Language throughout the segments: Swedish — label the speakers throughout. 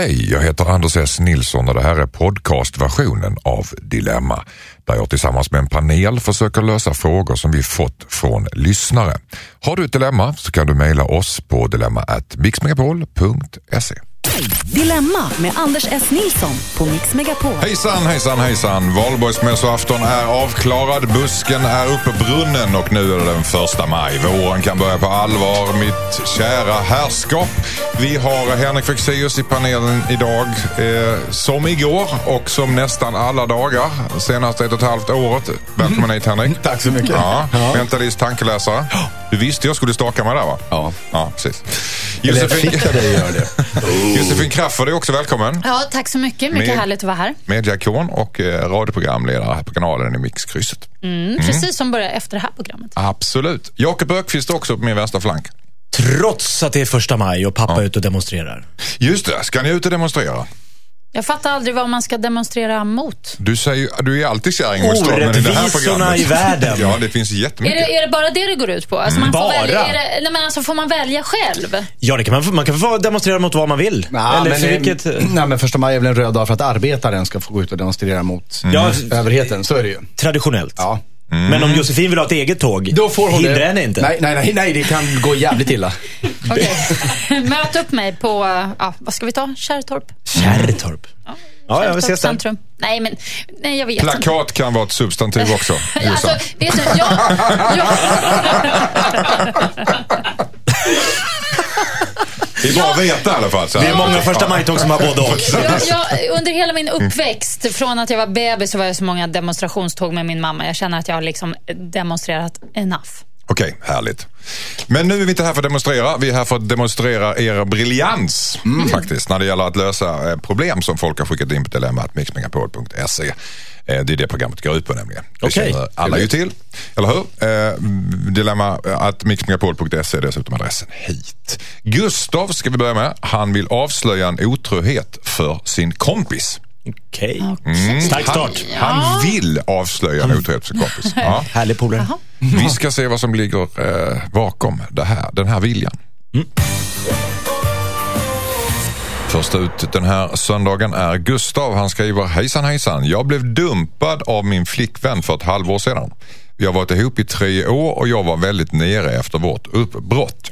Speaker 1: Hej, jag heter Anders S Nilsson och det här är podcastversionen av Dilemma där jag tillsammans med en panel försöker lösa frågor som vi fått från lyssnare. Har du ett dilemma så kan du mejla oss på dilemma@mixmegapol.se.
Speaker 2: Dilemma med Anders S. Nilsson på Mix Megapol.
Speaker 1: Hejsan, hejsan, hejsan! Valborgsmässoafton är avklarad, busken är uppe brunnen och nu är det den första maj. Våren kan börja på allvar, mitt kära herrskap. Vi har Henrik Fexeus i panelen idag, eh, som igår och som nästan alla dagar senaste ett och ett halvt året. Välkommen hit Henrik.
Speaker 3: Tack så mycket.
Speaker 1: Ja, mentalist, tankeläsare. Du visste jag skulle staka mig där va?
Speaker 3: Ja.
Speaker 1: Ja, precis.
Speaker 3: Eller
Speaker 1: Josefin,
Speaker 3: fick jag dig att göra det?
Speaker 1: Josefin Crafoord är också välkommen.
Speaker 4: Ja, tack så mycket. Mycket
Speaker 1: Med-
Speaker 4: härligt att vara här.
Speaker 1: Mediakon och eh, radioprogramledare här på kanalen i Mixkrysset.
Speaker 4: Mm, Precis som börjar efter det här programmet.
Speaker 1: Absolut. Jakob Ökvist också på min vänstra flank.
Speaker 5: Trots att det är första maj och pappa är ute och demonstrerar.
Speaker 1: Just det, ska ni ut och demonstrera?
Speaker 4: Jag fattar aldrig vad man ska demonstrera mot.
Speaker 1: Du, säger, du är alltid kärring mot stormen i det här
Speaker 5: Orättvisorna
Speaker 1: programmet.
Speaker 5: i världen.
Speaker 1: Ja, det finns
Speaker 4: Är
Speaker 1: jättemycket.
Speaker 4: det, är det bara det det går ut på? Alltså man
Speaker 5: Bara?
Speaker 4: Får välja, är det, nej men alltså får man välja själv?
Speaker 5: Ja, det kan man, man kan få demonstrera mot vad man vill.
Speaker 3: Nej,
Speaker 5: Eller
Speaker 3: men,
Speaker 5: för
Speaker 3: eh,
Speaker 5: vilket...
Speaker 3: Nej, men första maj är väl en röd dag för att arbetaren ska få gå ut och demonstrera mot
Speaker 5: Ja,
Speaker 3: överheten. Så är det ju.
Speaker 5: traditionellt.
Speaker 3: Ja.
Speaker 5: Men om Josefin vill ha ett eget tåg,
Speaker 3: Då får hon
Speaker 5: hindrar
Speaker 3: det.
Speaker 5: henne inte.
Speaker 3: Nej, nej, nej, nej, det kan gå jävligt illa.
Speaker 4: Okej. Möt upp mig på, ja, vad ska vi ta? Kärrtorp?
Speaker 5: Kärrtorp. Ja, ja, vi ses där.
Speaker 4: centrum. Nej, men nej, jag vet inte.
Speaker 1: Plakat kan vara ett substantiv också.
Speaker 4: Alltså, vet du, jag, jag,
Speaker 1: Det är bra att veta i alla fall. Så
Speaker 5: Det är många första majtåg som har både och.
Speaker 4: jag, jag, under hela min uppväxt, från att jag var bebis så var jag så många demonstrationståg med min mamma. Jag känner att jag har liksom demonstrerat enough.
Speaker 1: Okej, härligt. Men nu är vi inte här för att demonstrera. Vi är här för att demonstrera er briljans faktiskt när det gäller att lösa eh, problem som folk har skickat in på dilemma.mixmegapol.se. Eh, Det är det programmet går ut på nämligen. Det känner alla ju till, eller hur? Eh, Dilemma.mixmegapol.se är dessutom adressen hit. Gustav ska vi börja med. Han vill avslöja en otrohet för sin kompis.
Speaker 5: Okej.
Speaker 1: Mm.
Speaker 5: Stark start.
Speaker 1: Han, han vill avslöja en otrohet för sin kompis. Ja.
Speaker 5: Härlig polare.
Speaker 1: Vi ska se vad som ligger eh, bakom det här, den här viljan. Först ut den här söndagen är Gustav. Han skriver hejsan hejsan. Jag blev dumpad av min flickvän för ett halvår sedan. Vi har varit ihop i tre år och jag var väldigt nere efter vårt uppbrott.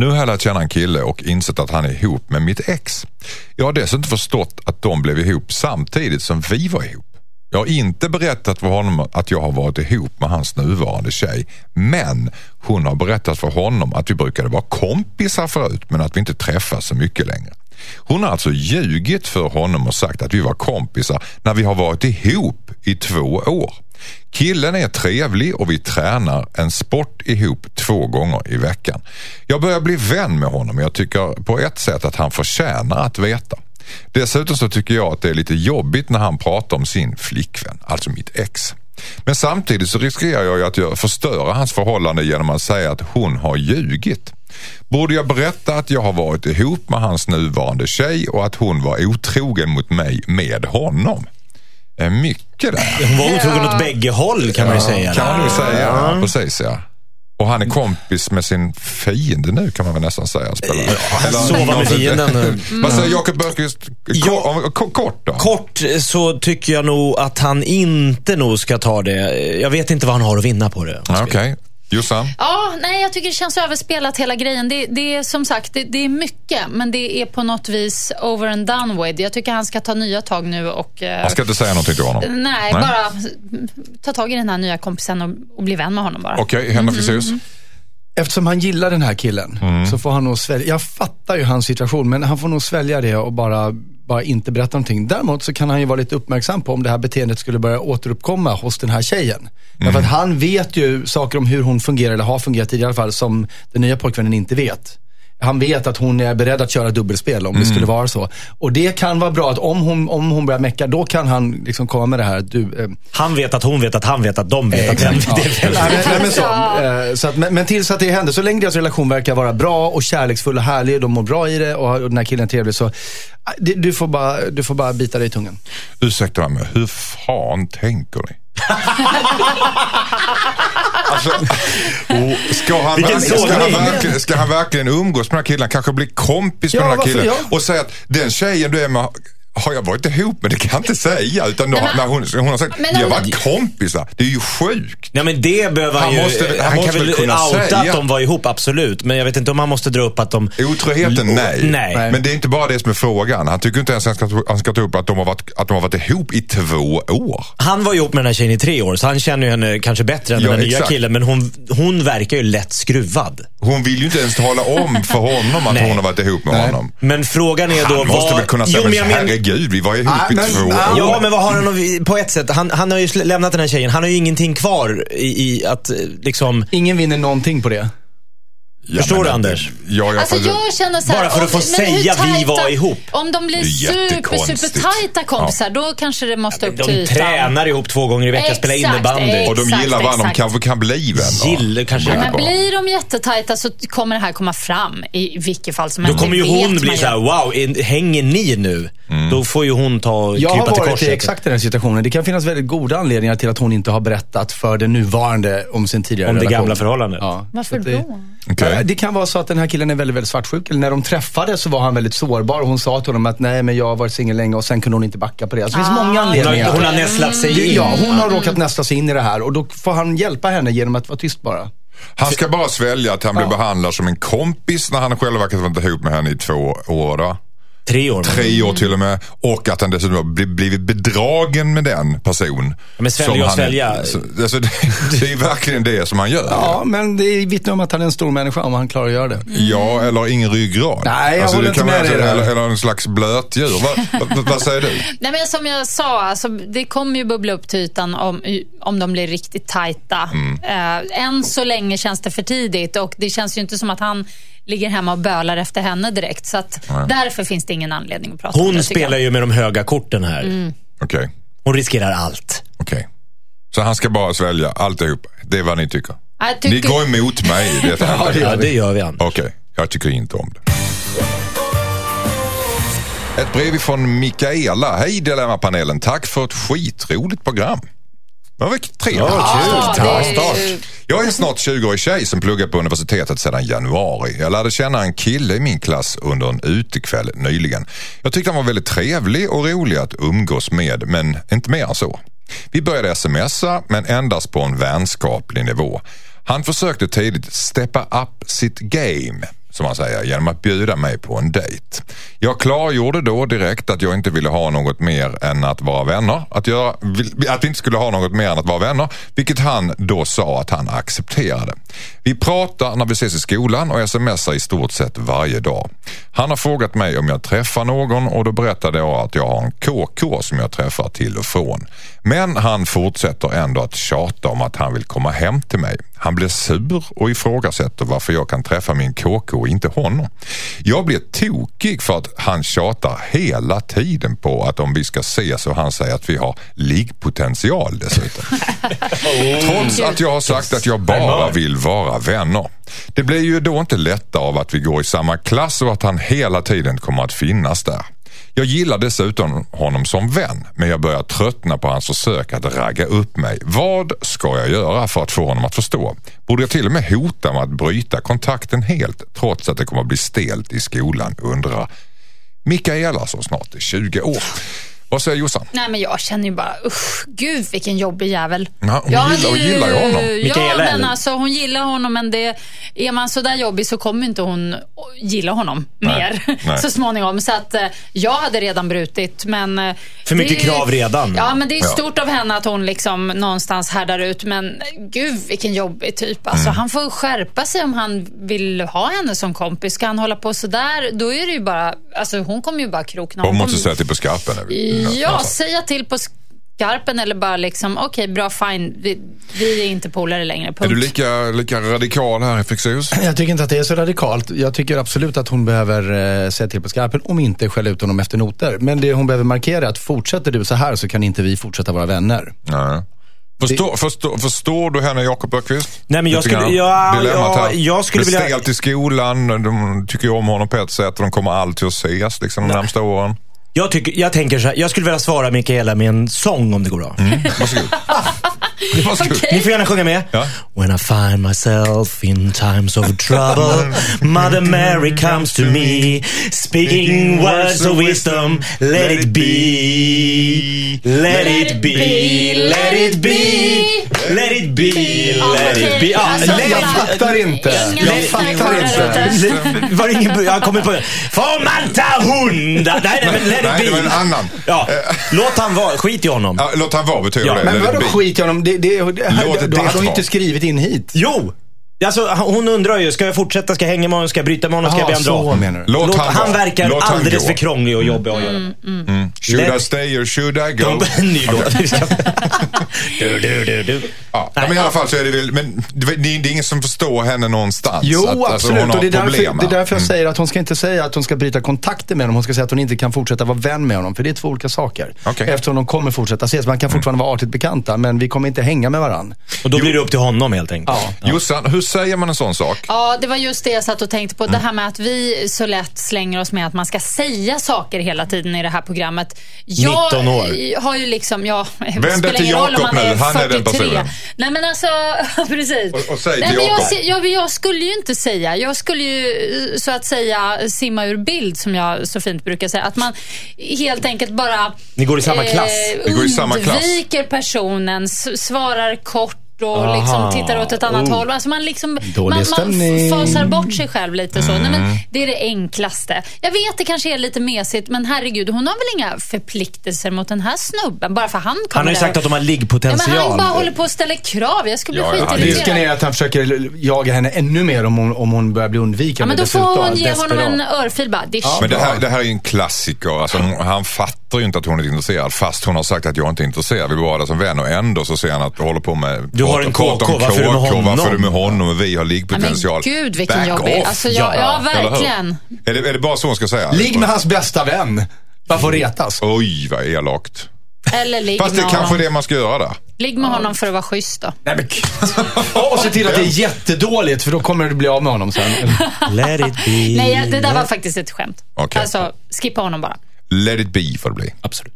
Speaker 1: Nu har jag lärt känna en kille och insett att han är ihop med mitt ex. Jag har dessutom förstått att de blev ihop samtidigt som vi var ihop. Jag har inte berättat för honom att jag har varit ihop med hans nuvarande tjej. Men hon har berättat för honom att vi brukade vara kompisar förut men att vi inte träffas så mycket längre. Hon har alltså ljugit för honom och sagt att vi var kompisar när vi har varit ihop i två år. Killen är trevlig och vi tränar en sport ihop två gånger i veckan. Jag börjar bli vän med honom och jag tycker på ett sätt att han förtjänar att veta. Dessutom så tycker jag att det är lite jobbigt när han pratar om sin flickvän, alltså mitt ex. Men samtidigt så riskerar jag ju att jag förstöra hans förhållande genom att säga att hon har ljugit. Borde jag berätta att jag har varit ihop med hans nuvarande tjej och att hon var otrogen mot mig med honom? Eh, Mycket där.
Speaker 5: Hon var otrogen åt bägge håll kan man ju säga.
Speaker 1: Kan man nog säga. Ja. Precis ja. Och han är kompis med sin fiende nu kan man väl nästan säga. Spelar. Eller-
Speaker 5: sova med fienden.
Speaker 1: Vad säger Jakob Bergqvist? Kort då?
Speaker 5: Kort så tycker jag nog att han inte nog ska ta det. Jag vet inte vad han har att vinna på det.
Speaker 1: Okej. Jossan?
Speaker 4: Ja, nej, jag tycker det känns överspelat hela grejen. Det, det är som sagt, det, det är mycket, men det är på något vis over and done with. Jag tycker han ska ta nya tag nu och... eh,
Speaker 1: Man ska inte säga någonting till honom?
Speaker 4: Nej,
Speaker 1: Nej.
Speaker 4: bara ta tag i den här nya kompisen och, och bli vän med honom bara.
Speaker 1: Okej, Henrik Fexeus?
Speaker 3: Eftersom han gillar den här killen så får han nog svälja. Jag fattar ju hans situation men han får nog svälja det och bara, bara inte berätta någonting. Däremot så kan han ju vara lite uppmärksam på om det här beteendet skulle börja återuppkomma hos den här tjejen. Därför att han vet ju saker om hur hon fungerar, eller har fungerat tidigare i alla fall, som den nya pojkvännen inte vet. Han vet att hon är beredd att köra dubbelspel om det skulle vara så. Och det kan vara bra att om hon, om hon börjar mecka, då kan han liksom komma med det här. Du, eh,
Speaker 5: Han vet att hon vet att han vet att de vet att den vet.
Speaker 3: Ja. Nej, men, så. Eh, så att, men, men tills att det händer, så länge deras relation verkar vara bra och kärleksfull och härlig, de mår bra i det och, och den här killen är trevlig, så eh, det, du, får bara, du får bara bita dig i tungan.
Speaker 1: Ursäkta mig, men hur fan tänker ni? Alltså, ska, han verkligen, ska, han verkligen, ska han verkligen umgås med den här killen? Kanske bli kompis med
Speaker 3: Ja,
Speaker 1: den här killen?
Speaker 3: Ja.
Speaker 1: Och säga att den tjejen du är med har jag varit ihop med? Det kan jag inte säga. Utan då,
Speaker 4: Nej, men-
Speaker 1: när hon, hon har sagt
Speaker 4: Men
Speaker 1: vi har varit kompisar. Det är ju sjukt.
Speaker 5: Ja, men det behöver han,
Speaker 1: Han
Speaker 5: ju.
Speaker 1: måste- han
Speaker 5: han
Speaker 1: måste
Speaker 5: kan
Speaker 1: väl kunna
Speaker 5: outa
Speaker 1: säga.
Speaker 5: att de var ihop, absolut. Men jag vet inte om han måste dra upp att de...
Speaker 1: Otroheten, nej.
Speaker 5: Nej.
Speaker 1: Men det är inte bara det som är frågan. Han tycker inte ens att han ska, han ska ta upp att de, har varit, att de har varit ihop i två år.
Speaker 5: Han var ihop med den här tjejen i tre år, så han känner ju henne kanske bättre än
Speaker 1: Ja,
Speaker 5: den här nya killen. Men hon, hon verkar ju lätt skruvad.
Speaker 1: Hon vill ju inte ens tala om för honom att
Speaker 5: Nej.
Speaker 1: hon har varit ihop med
Speaker 3: Nej.
Speaker 1: honom.
Speaker 5: Men frågan är då...
Speaker 1: Han måste
Speaker 5: vad-
Speaker 1: väl kunna säga,
Speaker 5: Jo, men
Speaker 1: men
Speaker 5: jag men-
Speaker 1: herregud, vi var ihop
Speaker 3: Nej,
Speaker 1: i
Speaker 3: men-
Speaker 1: två
Speaker 3: ja,
Speaker 1: år.
Speaker 5: Ja, men vad har han att- på ett sätt? Han, han har ju sl- lämnat den här tjejen. Han har ju ingenting kvar i, i att eh, liksom...
Speaker 3: Ingen vinner någonting på det.
Speaker 1: Ja,
Speaker 5: Förstår
Speaker 1: men
Speaker 5: du,
Speaker 1: det-
Speaker 5: Anders?
Speaker 1: Ja, jag,
Speaker 4: Alltså jag känner så här,
Speaker 5: Bara för att få
Speaker 4: om- men
Speaker 5: säga, vi
Speaker 4: tajta-
Speaker 5: var ihop.
Speaker 4: Om de blir
Speaker 1: Det
Speaker 4: super, super tajta kompisar, då kanske det måste upp till
Speaker 5: De tränar ihop två gånger i veckan, spelar
Speaker 4: Exakt,
Speaker 5: innebandy.
Speaker 1: och de gillar varandra, de kanske kan bli vänner.
Speaker 5: Gillar kanske.
Speaker 4: Ja,
Speaker 1: Ja,
Speaker 4: men
Speaker 1: bra.
Speaker 4: blir de jättetajta så kommer det här komma fram i vilket fall som
Speaker 5: Då
Speaker 4: helst.
Speaker 5: kommer ju
Speaker 4: Det
Speaker 5: hon bli så här: wow, hänger ni nu?
Speaker 1: Mm.
Speaker 5: Då får ju hon ta och
Speaker 3: Jag har
Speaker 5: krypa till
Speaker 3: varit i
Speaker 5: korset.
Speaker 3: exakt den situationen. Det kan finnas väldigt goda anledningar till att hon inte har berättat för den nuvarande om sin tidigare
Speaker 5: Om det
Speaker 3: relation.
Speaker 5: gamla förhållandet.
Speaker 3: Ja.
Speaker 4: Varför
Speaker 3: det,
Speaker 4: då?
Speaker 1: Okej.
Speaker 3: Ja, Det kan vara så att den här killen är väldigt, väldigt svartsjuk. Eller när de träffades så var han väldigt sårbar. Hon sa till honom att nej, men jag har varit singel länge och sen kunde hon inte backa på det. Så det finns
Speaker 4: Ah.
Speaker 3: många
Speaker 5: Hon har,
Speaker 3: anledningar.
Speaker 5: hon har nästlat sig in.
Speaker 3: Ja, hon har råkat nästla sig in i det här och då får han hjälpa henne genom att vara tyst bara.
Speaker 1: Han ska bara svälja att han blir behandlad som en kompis när han själv verkar varit ihop med henne i två år. Då.
Speaker 5: Tre år.
Speaker 1: Tre år till och med. Och att han dessutom har bli- blivit bedragen med den person.
Speaker 5: men svälja
Speaker 1: som
Speaker 5: och
Speaker 1: han-
Speaker 5: svälja.
Speaker 1: så- Alltså, det, det är verkligen det som han gör.
Speaker 3: Ja, men det vittnar om att han är en stor människa om han klarar att göra det.
Speaker 1: Ja, eller ingen ryggrad.
Speaker 3: Nej, jag håller
Speaker 1: det
Speaker 3: inte
Speaker 1: kan
Speaker 3: med dig där.
Speaker 1: eller, eller en slags blötdjur. Vad, vad, vad säger du?
Speaker 4: Nej, men som jag sa, alltså, det kommer ju bubbla upp till ytan om, om de blir riktigt tajta.
Speaker 1: Mm.
Speaker 4: Eh, än så länge känns det för tidigt och det känns ju inte som att han ligger hemma och bölar efter henne direkt. Så att därför finns det ingen anledning att prata om
Speaker 5: Hon
Speaker 4: det. tycker
Speaker 5: spelar
Speaker 4: jag.
Speaker 5: ju med de höga korten här.
Speaker 1: Okej,
Speaker 5: Hon riskerar allt.
Speaker 1: okej. Så han ska bara svälja alltihop. Det är vad ni tycker.
Speaker 4: Tycker-
Speaker 1: Ni går emot mig i detta.
Speaker 3: Ja, det
Speaker 5: Ja,
Speaker 3: gör
Speaker 5: det
Speaker 3: vi.
Speaker 5: gör vi, Anders.
Speaker 1: Okej, jag tycker inte om det. Ett brev från Mikaela. Hej Dilemmapanelen. Tack för ett skitroligt program. Var väl trevligt.
Speaker 4: Ja,
Speaker 1: start.
Speaker 4: ju-
Speaker 1: Jag är en snart 20-årig tjej som pluggar på universitetet sedan januari. Jag lärde känna en kille i min klass under en utekväll nyligen. Jag tyckte han var väldigt trevlig och rolig att umgås med, men inte mer än så. Vi började smsa, men endast på en vänskaplig nivå. Han försökte tidigt steppa up sitt game som man säger, genom att bjuda mig på en dejt. Jag klargjorde då direkt att jag inte ville ha något mer än att vara vänner. Att, jag, att jag inte skulle ha något mer än att vara vänner, vilket han då sa att han accepterade. Vi pratar när vi ses i skolan och smsar i stort sett varje dag. Han har frågat mig om jag träffar någon och då berättade jag att jag har en KK som jag träffar till och från. Men han fortsätter ändå att tjata om att han vill komma hem till mig. Han blir sur och ifrågasätter varför jag kan träffa min KK och inte honom. Jag blir tokig för att han tjatar hela tiden på att om vi ska ses och han säger att vi har liggpotential dessutom. Trots att jag har sagt att jag bara vill vara vänner. Det blir ju då inte lättare av att vi går i samma klass och att han hela tiden kommer att finnas där. Jag gillar dessutom honom som vän, men jag börjar tröttna på hans försök att ragga upp mig. Vad ska jag göra för att få honom att förstå? Borde jag till och med hota med att bryta kontakten helt, trots att det kommer att bli stelt i skolan, undrar Mikaela som snart är 20 år. Vad säger Jossan?
Speaker 4: Nej, men jag känner ju bara, usch, gud vilken jobbig jävel.
Speaker 1: Ja, hon
Speaker 4: Jag
Speaker 1: gillar- hon gillar ju honom.
Speaker 4: Ja,
Speaker 5: Mikaela,
Speaker 4: men
Speaker 5: eller?
Speaker 4: alltså hon gillar honom, men det, är man sådär jobbig så kommer inte hon gilla honom
Speaker 1: Nej,
Speaker 4: mer
Speaker 1: nej.
Speaker 4: så småningom. Så att eh, jag hade redan brutit, men... eh,
Speaker 5: För mycket
Speaker 4: det är-
Speaker 5: krav redan.
Speaker 4: Ja, men det är
Speaker 1: Ja.
Speaker 4: stort av henne att hon liksom någonstans härdar ut. Men gud vilken jobbig typ. Alltså,
Speaker 1: Mm.
Speaker 4: Han får skärpa sig om han vill ha henne som kompis. Ska han hålla på sådär, då är det ju bara... Alltså hon kommer ju bara krokna
Speaker 1: Hon
Speaker 4: om.
Speaker 1: måste säga till på skarpen. Är
Speaker 4: Ja, säga till på skarpen eller bara liksom, okej bra fine, vi, vi är inte polare längre,
Speaker 1: Är
Speaker 4: punkt.
Speaker 1: du lika, lika radikal här i Fexeus?
Speaker 3: Jag tycker inte att det är så radikalt. Jag tycker absolut att hon behöver eh, säga till på skarpen, om inte skälla ut honom efter noter. Men det hon behöver markera är att fortsätter du så här så kan inte vi fortsätta vara vänner.
Speaker 1: Nej. Förstår, förstår, förstår du henne Jakob Öqvist?
Speaker 5: Nej, men jag
Speaker 1: Lite
Speaker 5: skulle- ja, ja, jag skulle
Speaker 1: det är
Speaker 5: vilja-
Speaker 1: stelt i skolan, de tycker om honom på ett sätt och de kommer alltid att ses liksom, de närmsta åren.
Speaker 5: Jag, tycker, jag tänker så här, jag skulle vilja svara Mikaela med en sång om det går bra.
Speaker 1: Varsågod. Varsågod.
Speaker 5: Ni får gärna sjunga med.
Speaker 1: Ja.
Speaker 5: When I find myself in times of trouble Mother Mary comes to me Speaking words of wisdom Let it be Let it be Let it be Let it be Let it be
Speaker 3: Jag fattar inte. Jag fattar inte.
Speaker 5: Var det ingen Jag kommer på Får man ta hundar? Nej, nej, men let
Speaker 1: Nej, det
Speaker 5: it
Speaker 1: var en annan.
Speaker 5: Ja, låt han vara. Skit i honom.
Speaker 1: Ja, låt han vara betyder
Speaker 5: Ja,
Speaker 1: det.
Speaker 3: Men vadå skit i honom? Det, det, det,
Speaker 1: Låt
Speaker 3: då
Speaker 1: det
Speaker 3: hade
Speaker 1: vara.
Speaker 3: inte skrivit in hit.
Speaker 5: Jo! Alltså, hon undrar ju, ska jag fortsätta, ska jag hänga med honom, ska jag bryta med honom, ska jag be honom dra?
Speaker 1: Låt
Speaker 5: Låt,
Speaker 1: han
Speaker 5: han, verkar
Speaker 1: Låt han
Speaker 5: alldeles
Speaker 1: gå.
Speaker 5: för krånglig och jobbig att göra.
Speaker 1: Should
Speaker 5: Let-
Speaker 1: I stay or should I go?
Speaker 5: Ny låt. du, du, du, du.
Speaker 1: Ja, men i alla fall så är det väl, men det, det är ingen som förstår henne någonstans.
Speaker 3: Jo,
Speaker 1: att, alltså,
Speaker 3: absolut.
Speaker 1: hon har
Speaker 3: och det är, därför,
Speaker 1: problem
Speaker 3: det är därför jag
Speaker 1: Mm.
Speaker 3: säger att hon ska inte säga att hon ska bryta kontakten med honom. Hon ska säga att hon inte kan fortsätta vara vän med honom. För det är två olika saker.
Speaker 1: Okej.
Speaker 3: Eftersom de kommer fortsätta ses. Man kan fortfarande vara artigt bekanta, men vi kommer inte hänga med varandra.
Speaker 5: Och då blir det upp till honom helt enkelt.
Speaker 3: Ja.
Speaker 1: Jossan, hur säger man en sån sak?
Speaker 4: Ja, det var just det jag satt och tänkte på.
Speaker 1: Mm.
Speaker 4: Det här med att vi så lätt slänger oss med att man ska säga saker hela tiden i det här programmet. Jag
Speaker 5: 19 år.
Speaker 4: har ju liksom, ja, det
Speaker 1: dig
Speaker 4: spelar
Speaker 1: till Jakob nu.
Speaker 4: är
Speaker 1: Han är den
Speaker 4: 43.
Speaker 1: personen.
Speaker 4: Nej men alltså, precis.
Speaker 1: Och- och säg
Speaker 4: Nej,
Speaker 1: till
Speaker 4: men jag,
Speaker 1: Jakob.
Speaker 4: se- jag, jag skulle ju inte säga, jag skulle ju så att säga simma ur bild som jag så fint brukar säga. Att man helt enkelt bara eh,
Speaker 5: Ni går i samma klass.
Speaker 1: Ni går i samma klass.
Speaker 4: undviker personen, svarar kort och
Speaker 5: Aha.
Speaker 4: liksom tittar åt ett annat
Speaker 5: Oh.
Speaker 4: håll. Alltså man, liksom,
Speaker 3: Dålig
Speaker 4: man,
Speaker 3: stämning.
Speaker 4: man fasar bort sig själv lite så. Nej,
Speaker 1: Mm.
Speaker 4: men det är det enklaste. Jag vet det kanske är lite mesigt, men herregud, hon har väl inga förpliktelser mot den här snubben bara för han kommer
Speaker 5: Han har ju sagt att de har
Speaker 4: Ja,
Speaker 5: liggpotential.
Speaker 4: men han bara håller på att ställa krav. Jag skulle bli
Speaker 1: Ja, ja,
Speaker 4: skitirriterad.
Speaker 3: Risken är att han försöker jaga henne ännu mer om hon, om hon börjar bli
Speaker 4: Ja,
Speaker 3: undvikande
Speaker 4: men då får hon ge honom en örfil bara. Dish.
Speaker 1: Men det här, det här är ju en klassiker. Alltså, han fattar ju inte att hon är intresserad fast hon har sagt att jag inte är intresserad. Vi vill vara där som vänner. Och ändå så ser han att du håller på med...
Speaker 5: Du har en KK, varför är du med
Speaker 1: KK, Varför är du med
Speaker 5: honom?
Speaker 1: honom och vi har liggpotential.
Speaker 4: men gud vilken
Speaker 1: Back
Speaker 4: jobbig.
Speaker 1: off.
Speaker 4: Alltså, ja, ja, verkligen.
Speaker 1: Är det, är det bara så hon ska säga?
Speaker 3: Ligg med hans bästa vän. Varför retas?
Speaker 1: Oj, vad elakt.
Speaker 4: Eller ligg
Speaker 1: Fast det är kanske
Speaker 4: honom.
Speaker 1: är det man ska göra där.
Speaker 4: Ligg med honom för att vara schysst då.
Speaker 3: Nej, men... och se till att det är jättedåligt, för då kommer du bli av med honom sen.
Speaker 5: Let it be.
Speaker 4: Nej, det där var faktiskt ett skämt.
Speaker 1: Okej.
Speaker 4: Alltså, skippa honom bara.
Speaker 1: Let it be får det bli.
Speaker 5: Absolut.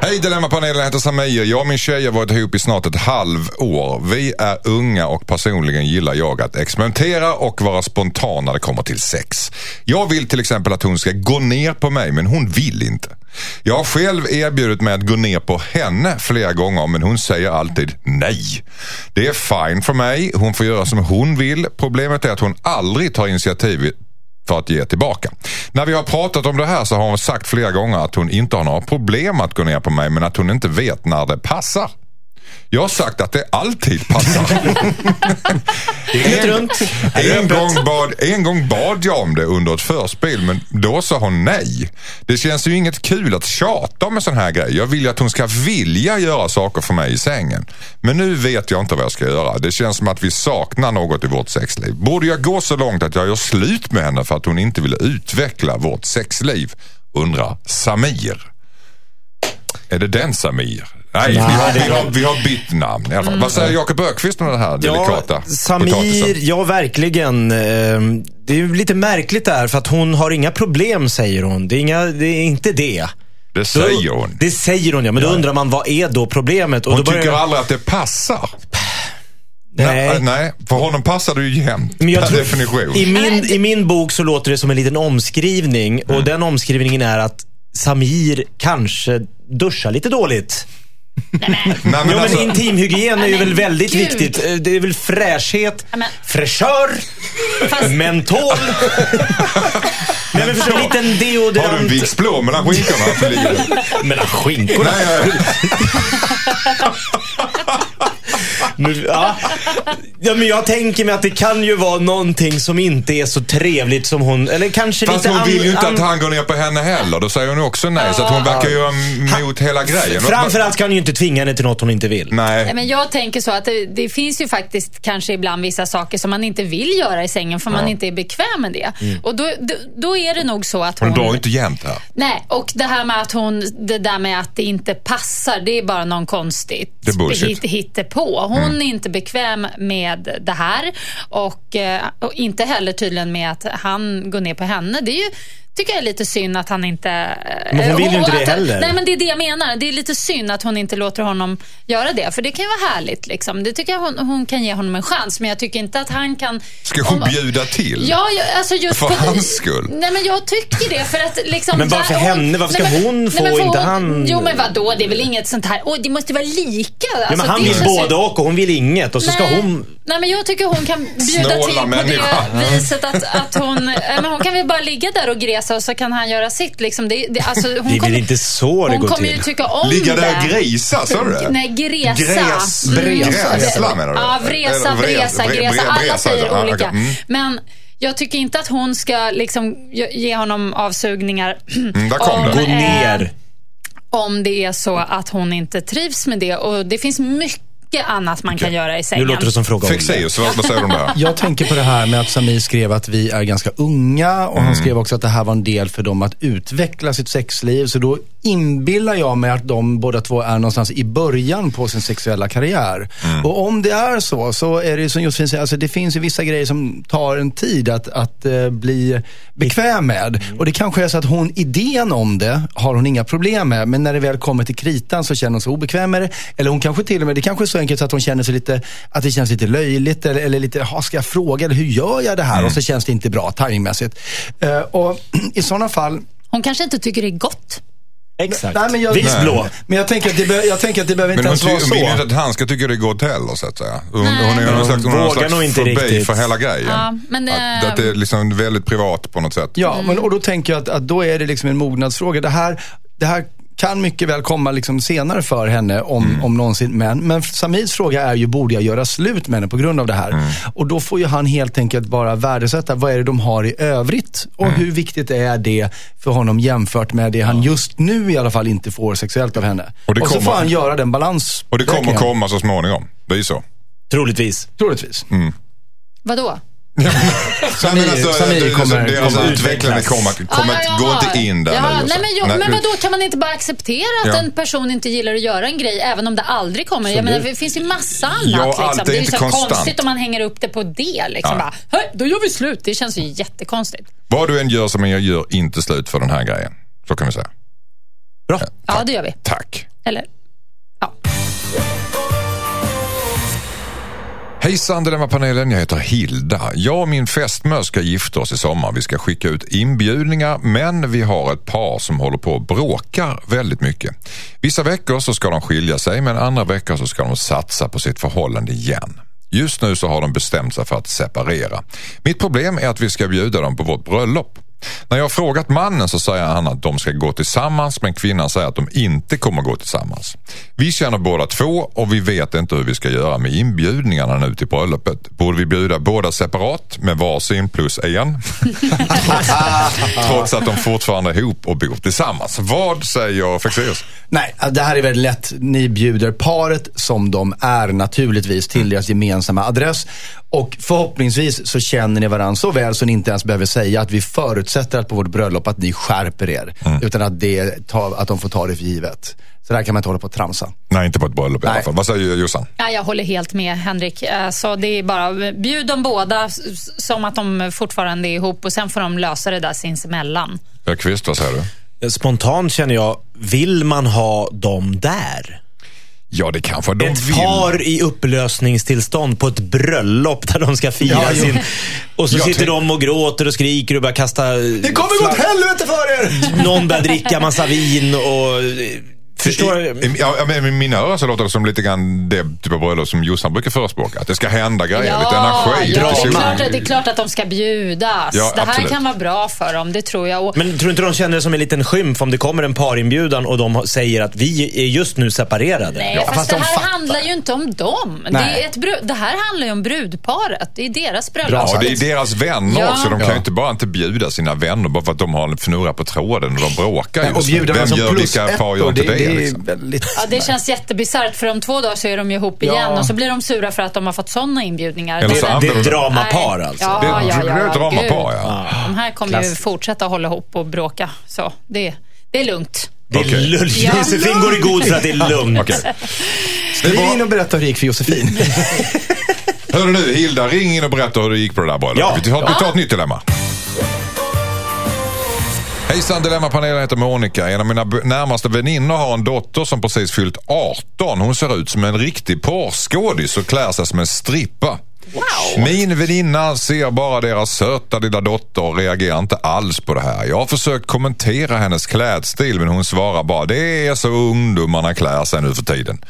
Speaker 1: Hej Dilemmapanelen, jag heter Samir. Jag och min tjej har varit ihop i snart ett halvår. Vi är unga och personligen gillar jag att experimentera och vara spontan när det kommer till sex. Jag vill till exempel att hon ska gå ner på mig men hon vill inte. Jag har själv erbjudit mig att gå ner på henne flera gånger men hon säger alltid nej. Det är fine för mig, hon får göra som hon vill. Problemet är att hon aldrig tar initiativ för att ge tillbaka. När vi har pratat om det här så har hon sagt flera gånger att hon inte har några problem att gå ner på mig men att hon inte vet när det passar. Jag har sagt att det alltid passar.
Speaker 5: Dygnet runt.
Speaker 1: En gång, bad, en gång bad jag om det under ett förspel men då sa hon nej. Det känns ju inget kul att tjata om en sån här grej. Jag vill ju att hon ska vilja göra saker för mig i sängen. Men nu vet jag inte vad jag ska göra. Det känns som att vi saknar något i vårt sexliv. Borde jag gå så långt att jag gör slut med henne för att hon inte vill utveckla vårt sexliv? Undrar Samir. Är det den Samir? Nej, vi, har, vi, har, vi har bytt namn i alla fall. Vad säger Jakob Ökvist om det här delikata
Speaker 5: Ja, Samir,
Speaker 1: potatisen?
Speaker 5: ja verkligen. ehm, Det är ju lite märkligt där för att hon har inga problem säger hon. Det är, inga, det är inte det.
Speaker 1: Det
Speaker 5: Då-
Speaker 1: säger hon.
Speaker 5: Det säger hon ja, men då undrar man vad är då problemet? Och
Speaker 1: Hon
Speaker 5: då börjar
Speaker 1: tycker
Speaker 5: jag-
Speaker 1: aldrig att det passar.
Speaker 5: Nej.
Speaker 1: Nej, för honom passar det ju jämt.
Speaker 5: Men jag tror,
Speaker 1: definition.
Speaker 5: I min, I min bok så låter det som en liten omskrivning
Speaker 1: Mm.
Speaker 5: och den omskrivningen är att Samir kanske duschar lite dåligt.
Speaker 1: Nej, men
Speaker 5: Jo,
Speaker 1: alltså,
Speaker 5: men intimhygien är ju väl väldigt
Speaker 4: gud.
Speaker 5: viktigt. Eh, Det är väl fräschhet,
Speaker 4: men-
Speaker 5: fräschör,
Speaker 4: Fast-
Speaker 5: mentol. Nej, men för en liten
Speaker 1: har du en
Speaker 5: deodorant.
Speaker 1: Vicks blå mellan skinkorna?
Speaker 5: Mellan skinkorna.
Speaker 1: Nej, nej.
Speaker 5: Men, ja. ja, men jag tänker mig att det kan ju vara någonting som inte är så trevligt som hon, eller kanske
Speaker 1: Fast
Speaker 5: lite
Speaker 1: hon vill ju inte att han går ner på henne heller. Då säger hon ju också nej. Så att hon verkar göra emot hela grejen.
Speaker 5: Framförallt kan hon ju inte tvinga henne till något hon inte vill.
Speaker 1: Nej.
Speaker 4: Nej, men jag tänker så att det, det finns ju faktiskt kanske ibland vissa saker som man inte vill göra i sängen för man inte är bekväm med det. Och då, då, då är det nog så att hon...
Speaker 1: Hon drar ju inte jämnt här.
Speaker 4: Nej, och det här med att hon, det där med att det inte passar, det är bara någon konstigt
Speaker 1: Det är bullshit.
Speaker 4: hit, hittepå. Hon Hon är inte bekväm med det här och, eh, och inte heller tydligen med att han går ner på henne. Det är ju tycker jag är lite synd att han inte... eh,
Speaker 5: Men hon vill ju inte det heller.
Speaker 4: Nej, men det är det jag menar. Det är lite synd att hon inte låter honom göra det. För det kan ju vara härligt. Liksom. Det tycker jag hon, hon kan ge honom en chans. Men jag tycker inte att han kan...
Speaker 1: Ska hon
Speaker 4: om-
Speaker 1: bjuda till?
Speaker 4: Ja, jag- alltså just
Speaker 1: För
Speaker 4: på,
Speaker 1: hans skull?
Speaker 4: Nej, men jag tycker det. För att liksom
Speaker 5: Men varför
Speaker 4: där-
Speaker 5: henne? Varför ska hon få,
Speaker 4: men för
Speaker 5: inte
Speaker 4: hon-
Speaker 5: han?
Speaker 4: Jo, men vadå? Det är väl inget sånt här... Åh, det måste vara lika.
Speaker 5: Ja,
Speaker 4: Alltså,
Speaker 5: men han vill både och och hon vill inget och så ska
Speaker 4: Nej.
Speaker 5: hon...
Speaker 4: Nej, men jag tycker hon kan bjuda
Speaker 1: Snåla
Speaker 4: till på
Speaker 1: människa.
Speaker 4: det viset att, att hon... Men hon kan väl bara ligga där och gresa och så kan han göra sitt. Liksom. Det, det, alltså, hon
Speaker 5: Det är väl
Speaker 4: kommer-
Speaker 5: inte så det
Speaker 4: Hon
Speaker 5: går
Speaker 4: kommer ju
Speaker 5: till.
Speaker 4: tycka om
Speaker 1: Ligga
Speaker 4: det.
Speaker 1: där och grisa, sa du det?
Speaker 4: Nej, gresa.
Speaker 1: Gräs,
Speaker 3: Bresa.
Speaker 1: Gräsla menar du?
Speaker 4: Ja, vresa,
Speaker 1: Eller vres-
Speaker 4: bresa,
Speaker 1: bre-
Speaker 4: gresa. Alla säger olika.
Speaker 1: Mm.
Speaker 4: Men jag tycker inte att hon ska liksom ge- honom avsugningar.
Speaker 1: Mm, där kom
Speaker 4: om,
Speaker 1: det.
Speaker 5: Gå
Speaker 4: eh,
Speaker 5: ner.
Speaker 4: Om det är så att hon inte trivs med det. Och det finns mycket annat man kan göra i
Speaker 5: Nu
Speaker 4: sängen.
Speaker 5: låter det som fråga om.
Speaker 1: Fexeus, vad, vad säger du om det? här?
Speaker 3: Jag tänker på det här med att Samir skrev att vi är ganska unga och han skrev också att det här var en del för dem att utveckla sitt sexliv. Så då inbillar jag mig att de båda två är någonstans i början på sin sexuella karriär. Och om det är så, så är det som Josefin säger, alltså det finns ju vissa grejer som tar en tid att, att eh, bli bekväm med. Och det kanske är så att hon, idén om det har hon inga problem med, men när det väl kommer till kritan så känner hon sig obekväm med det. Eller hon kanske till och med, det kanske är så enkelt så att hon känner sig lite, att det känns lite löjligt eller, eller lite, ska jag fråga eller hur gör jag det här? Och så känns det inte bra timingmässigt. Eh, och i sådana fall,
Speaker 4: Hon kanske inte tycker det är gott.
Speaker 5: Exakt.
Speaker 3: Nej, men jag-
Speaker 1: Nej.
Speaker 5: blå.
Speaker 3: men jag tänker att det, be, jag tänker att det behöver
Speaker 1: Men
Speaker 3: inte
Speaker 1: hon,
Speaker 3: ens
Speaker 1: ty-
Speaker 3: vara
Speaker 1: hon vill ju
Speaker 3: så.
Speaker 1: inte att han ska tycka det är gott heller, så att säga. Hon,
Speaker 4: Nej.
Speaker 1: hon är någon
Speaker 5: Hon
Speaker 1: slags, hon
Speaker 5: vågar nog inte riktigt.
Speaker 1: för hela grejen.
Speaker 4: Ja, men,
Speaker 1: att,
Speaker 4: eh,
Speaker 1: att det är liksom väldigt privat på något sätt.
Speaker 3: Ja, men, och då tänker jag att, att då är det liksom en mognadsfråga. Det här, det här kan mycket väl komma liksom senare för henne om, om någonsin. Men, men Samirs fråga är ju, borde jag göra slut med henne på grund av det här? Och då får ju han helt enkelt bara värdesätta, vad är det de har i övrigt? Och hur viktigt är det för honom jämfört med det han just nu i alla fall inte får sexuellt av henne?
Speaker 1: Och
Speaker 3: Och, så
Speaker 1: kommer-
Speaker 3: får han göra den balans.
Speaker 1: Och det kommer komma så småningom. Det är ju så.
Speaker 5: Troligtvis.
Speaker 3: Troligtvis.
Speaker 4: Vadå?
Speaker 1: Samir, men alltså,
Speaker 3: Samir
Speaker 1: det-
Speaker 3: kommer-
Speaker 1: deras
Speaker 3: kommer
Speaker 1: utvecklande kommer, kommer,
Speaker 4: ja,
Speaker 1: går inte in där
Speaker 4: ja,
Speaker 1: nu.
Speaker 4: nej,
Speaker 1: så.
Speaker 4: men, jo,
Speaker 1: Nej,
Speaker 4: men vadå, kan man inte bara acceptera att
Speaker 1: Ja.
Speaker 4: en person inte gillar att göra en grej även om det aldrig kommer? Jag menar, det finns ju massa annat.
Speaker 1: Ja,
Speaker 4: liksom.
Speaker 1: allt är
Speaker 4: Det är ju så
Speaker 1: konstant.
Speaker 4: konstigt om man hänger upp det på det. Liksom.
Speaker 1: Ja.
Speaker 4: Bara, "Hej, då gör vi slut. Det känns ju jättekonstigt.
Speaker 1: Vad du än gör som jag gör inte slut för den här grejen. Så kan vi säga.
Speaker 5: Bra.
Speaker 4: Ja, det gör vi.
Speaker 1: Tack.
Speaker 4: Eller,
Speaker 1: Hejsan Dilemmapanelen, jag heter Hilda. Jag och min fästmö ska gifta oss i sommar. Vi ska skicka ut inbjudningar men vi har ett par som håller på och bråkar väldigt mycket. Vissa veckor så ska de skilja sig men andra veckor så ska de satsa på sitt förhållande igen. Just nu så har de bestämt sig för att separera. Mitt problem är att vi ska bjuda dem på vårt bröllop. När jag har frågat mannen så säger han att de ska gå tillsammans men kvinnan säger att de inte kommer gå tillsammans. Vi känner båda två och vi vet inte hur vi ska göra med inbjudningarna nu till bröllopet. Borde vi bjuda båda separat med varsin plus en? trots, trots att de fortfarande är ihop och bor tillsammans. Vad säger Fexeus?
Speaker 3: Nej, det här är väldigt lätt. Ni bjuder paret som de är naturligtvis till deras gemensamma adress. Och förhoppningsvis så känner ni varandra så väl så ni inte ens behöver säga att vi förutsätter att på vårt bröllop att ni skärper er. Utan att, det, ta, att de får ta det för givet. Så där kan man inte hålla på och tramsa.
Speaker 1: Nej, inte på ett bröllop i alla fall. Vad säger Jossan?
Speaker 4: Ja, jag håller helt med Henrik. Eh, Så det är bara bjud dem båda som att de fortfarande är ihop och sen får de lösa det där sinsemellan.
Speaker 1: Öqvist, vad säger du?
Speaker 5: Spontant känner jag, vill man ha dem där?
Speaker 1: Ja, det kanske de
Speaker 5: ett
Speaker 1: vill.
Speaker 5: par i upplösningstillstånd på ett bröllop där de ska fira
Speaker 3: Ja,
Speaker 5: sin... Och så
Speaker 1: Jag
Speaker 5: sitter de och gråter och skriker och börjar kasta...
Speaker 3: Det kommer gå åt helvete för er!
Speaker 5: Någon börjar dricka massa vin och... Förstår
Speaker 1: I, i, ja, ja, men I mina öron så låter det som lite grann det typ av bröllop som Jossan brukar förespråka. Att det ska hända grejer, lite energi.
Speaker 4: ja det, är klart, att- det är klart att de ska bjudas.
Speaker 1: Ja,
Speaker 4: det här
Speaker 1: absolut.
Speaker 4: kan vara bra för dem, det tror jag. Och,
Speaker 5: Men tror du inte de känner det som en liten skymf om det kommer en parinbjudan och de säger att vi är just nu separerade?
Speaker 4: Nej,
Speaker 3: Ja,
Speaker 4: fast,
Speaker 3: fast
Speaker 4: det
Speaker 3: de
Speaker 4: här
Speaker 3: fattar.
Speaker 4: handlar ju inte om dem. Det, är ett brud, det här handlar ju om brudparet. Det är deras bröllop.
Speaker 1: Ja, det är deras vänner
Speaker 4: Ja.
Speaker 1: också. De kan
Speaker 3: Ja.
Speaker 1: ju inte bara inte bjuda sina vänner bara för att de har en fnurra på tråden och de bråkar
Speaker 3: Nej, och
Speaker 1: just nu. Vem
Speaker 3: som
Speaker 1: gör
Speaker 3: plus
Speaker 1: vilka par gör inte
Speaker 3: det är
Speaker 1: liksom?
Speaker 3: väldigt...
Speaker 4: Ja, det känns jättebisarrt för om två dagar så är de ju ihop igen
Speaker 3: Ja.
Speaker 4: och så blir de sura för att de har fått sådana inbjudningar.
Speaker 1: Eller så
Speaker 4: Det-
Speaker 5: Det är ett
Speaker 1: Nej.
Speaker 5: dramapar alltså.
Speaker 4: Ja,
Speaker 1: Det är
Speaker 4: ja,
Speaker 1: ett
Speaker 4: ja,
Speaker 1: dr-
Speaker 4: ja,
Speaker 1: dramapar,
Speaker 4: gud.
Speaker 1: ja.
Speaker 4: De här kommer ju
Speaker 5: Klass.
Speaker 4: fortsätta hålla ihop och bråka. Så det, det är lugnt.
Speaker 5: Det är lugnt.
Speaker 4: Ja.
Speaker 5: Josefin går i god för att det är lugnt.
Speaker 1: Det
Speaker 3: Skriv
Speaker 1: är
Speaker 3: in och berätta hur det gick för Josefin.
Speaker 1: Hörru nu, Hilda, ring in och berätta hur det gick på det där bröllopet.
Speaker 5: Ja.
Speaker 1: Vi, tar, vi tar ett nytt dilemma. Hejsan, Dilemmapanelen heter Monica. En av mina närmaste väninnor har en dotter som precis fyllt 18. Hon ser ut som en riktig porrskådis och klär sig som en strippa. Min väninna ser bara deras söta lilla dotter och reagerar inte alls på det här. Jag har försökt kommentera hennes klädstil men hon svarar bara det är så ungdomarna klär sig nu för tiden.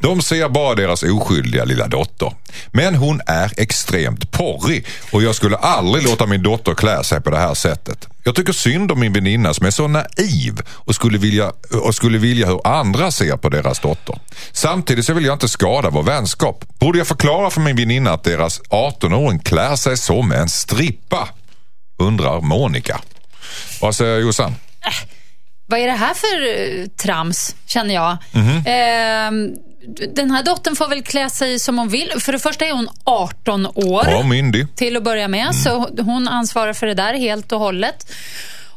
Speaker 1: De ser bara deras oskyldiga lilla dotter. Men hon är extremt porrig och jag skulle aldrig låta min dotter klä sig på det här sättet. Jag tycker synd om min väninna som är så naiv och skulle vilja, och skulle vilja hur andra ser på deras dotter. Samtidigt så vill jag inte skada vår vänskap. Borde jag förklara för min väninna att deras 18-åring klär sig som en strippa? Undrar Monica. Vad säger Jossan?
Speaker 4: Vad är det här för eh, trams, känner jag.
Speaker 1: Mhm.
Speaker 4: Ehm, den här dottern får väl klä sig som hon vill. För det första är hon 18 år.
Speaker 1: Ja, myndig.
Speaker 4: till att börja med. Så hon ansvarar för det där helt och hållet.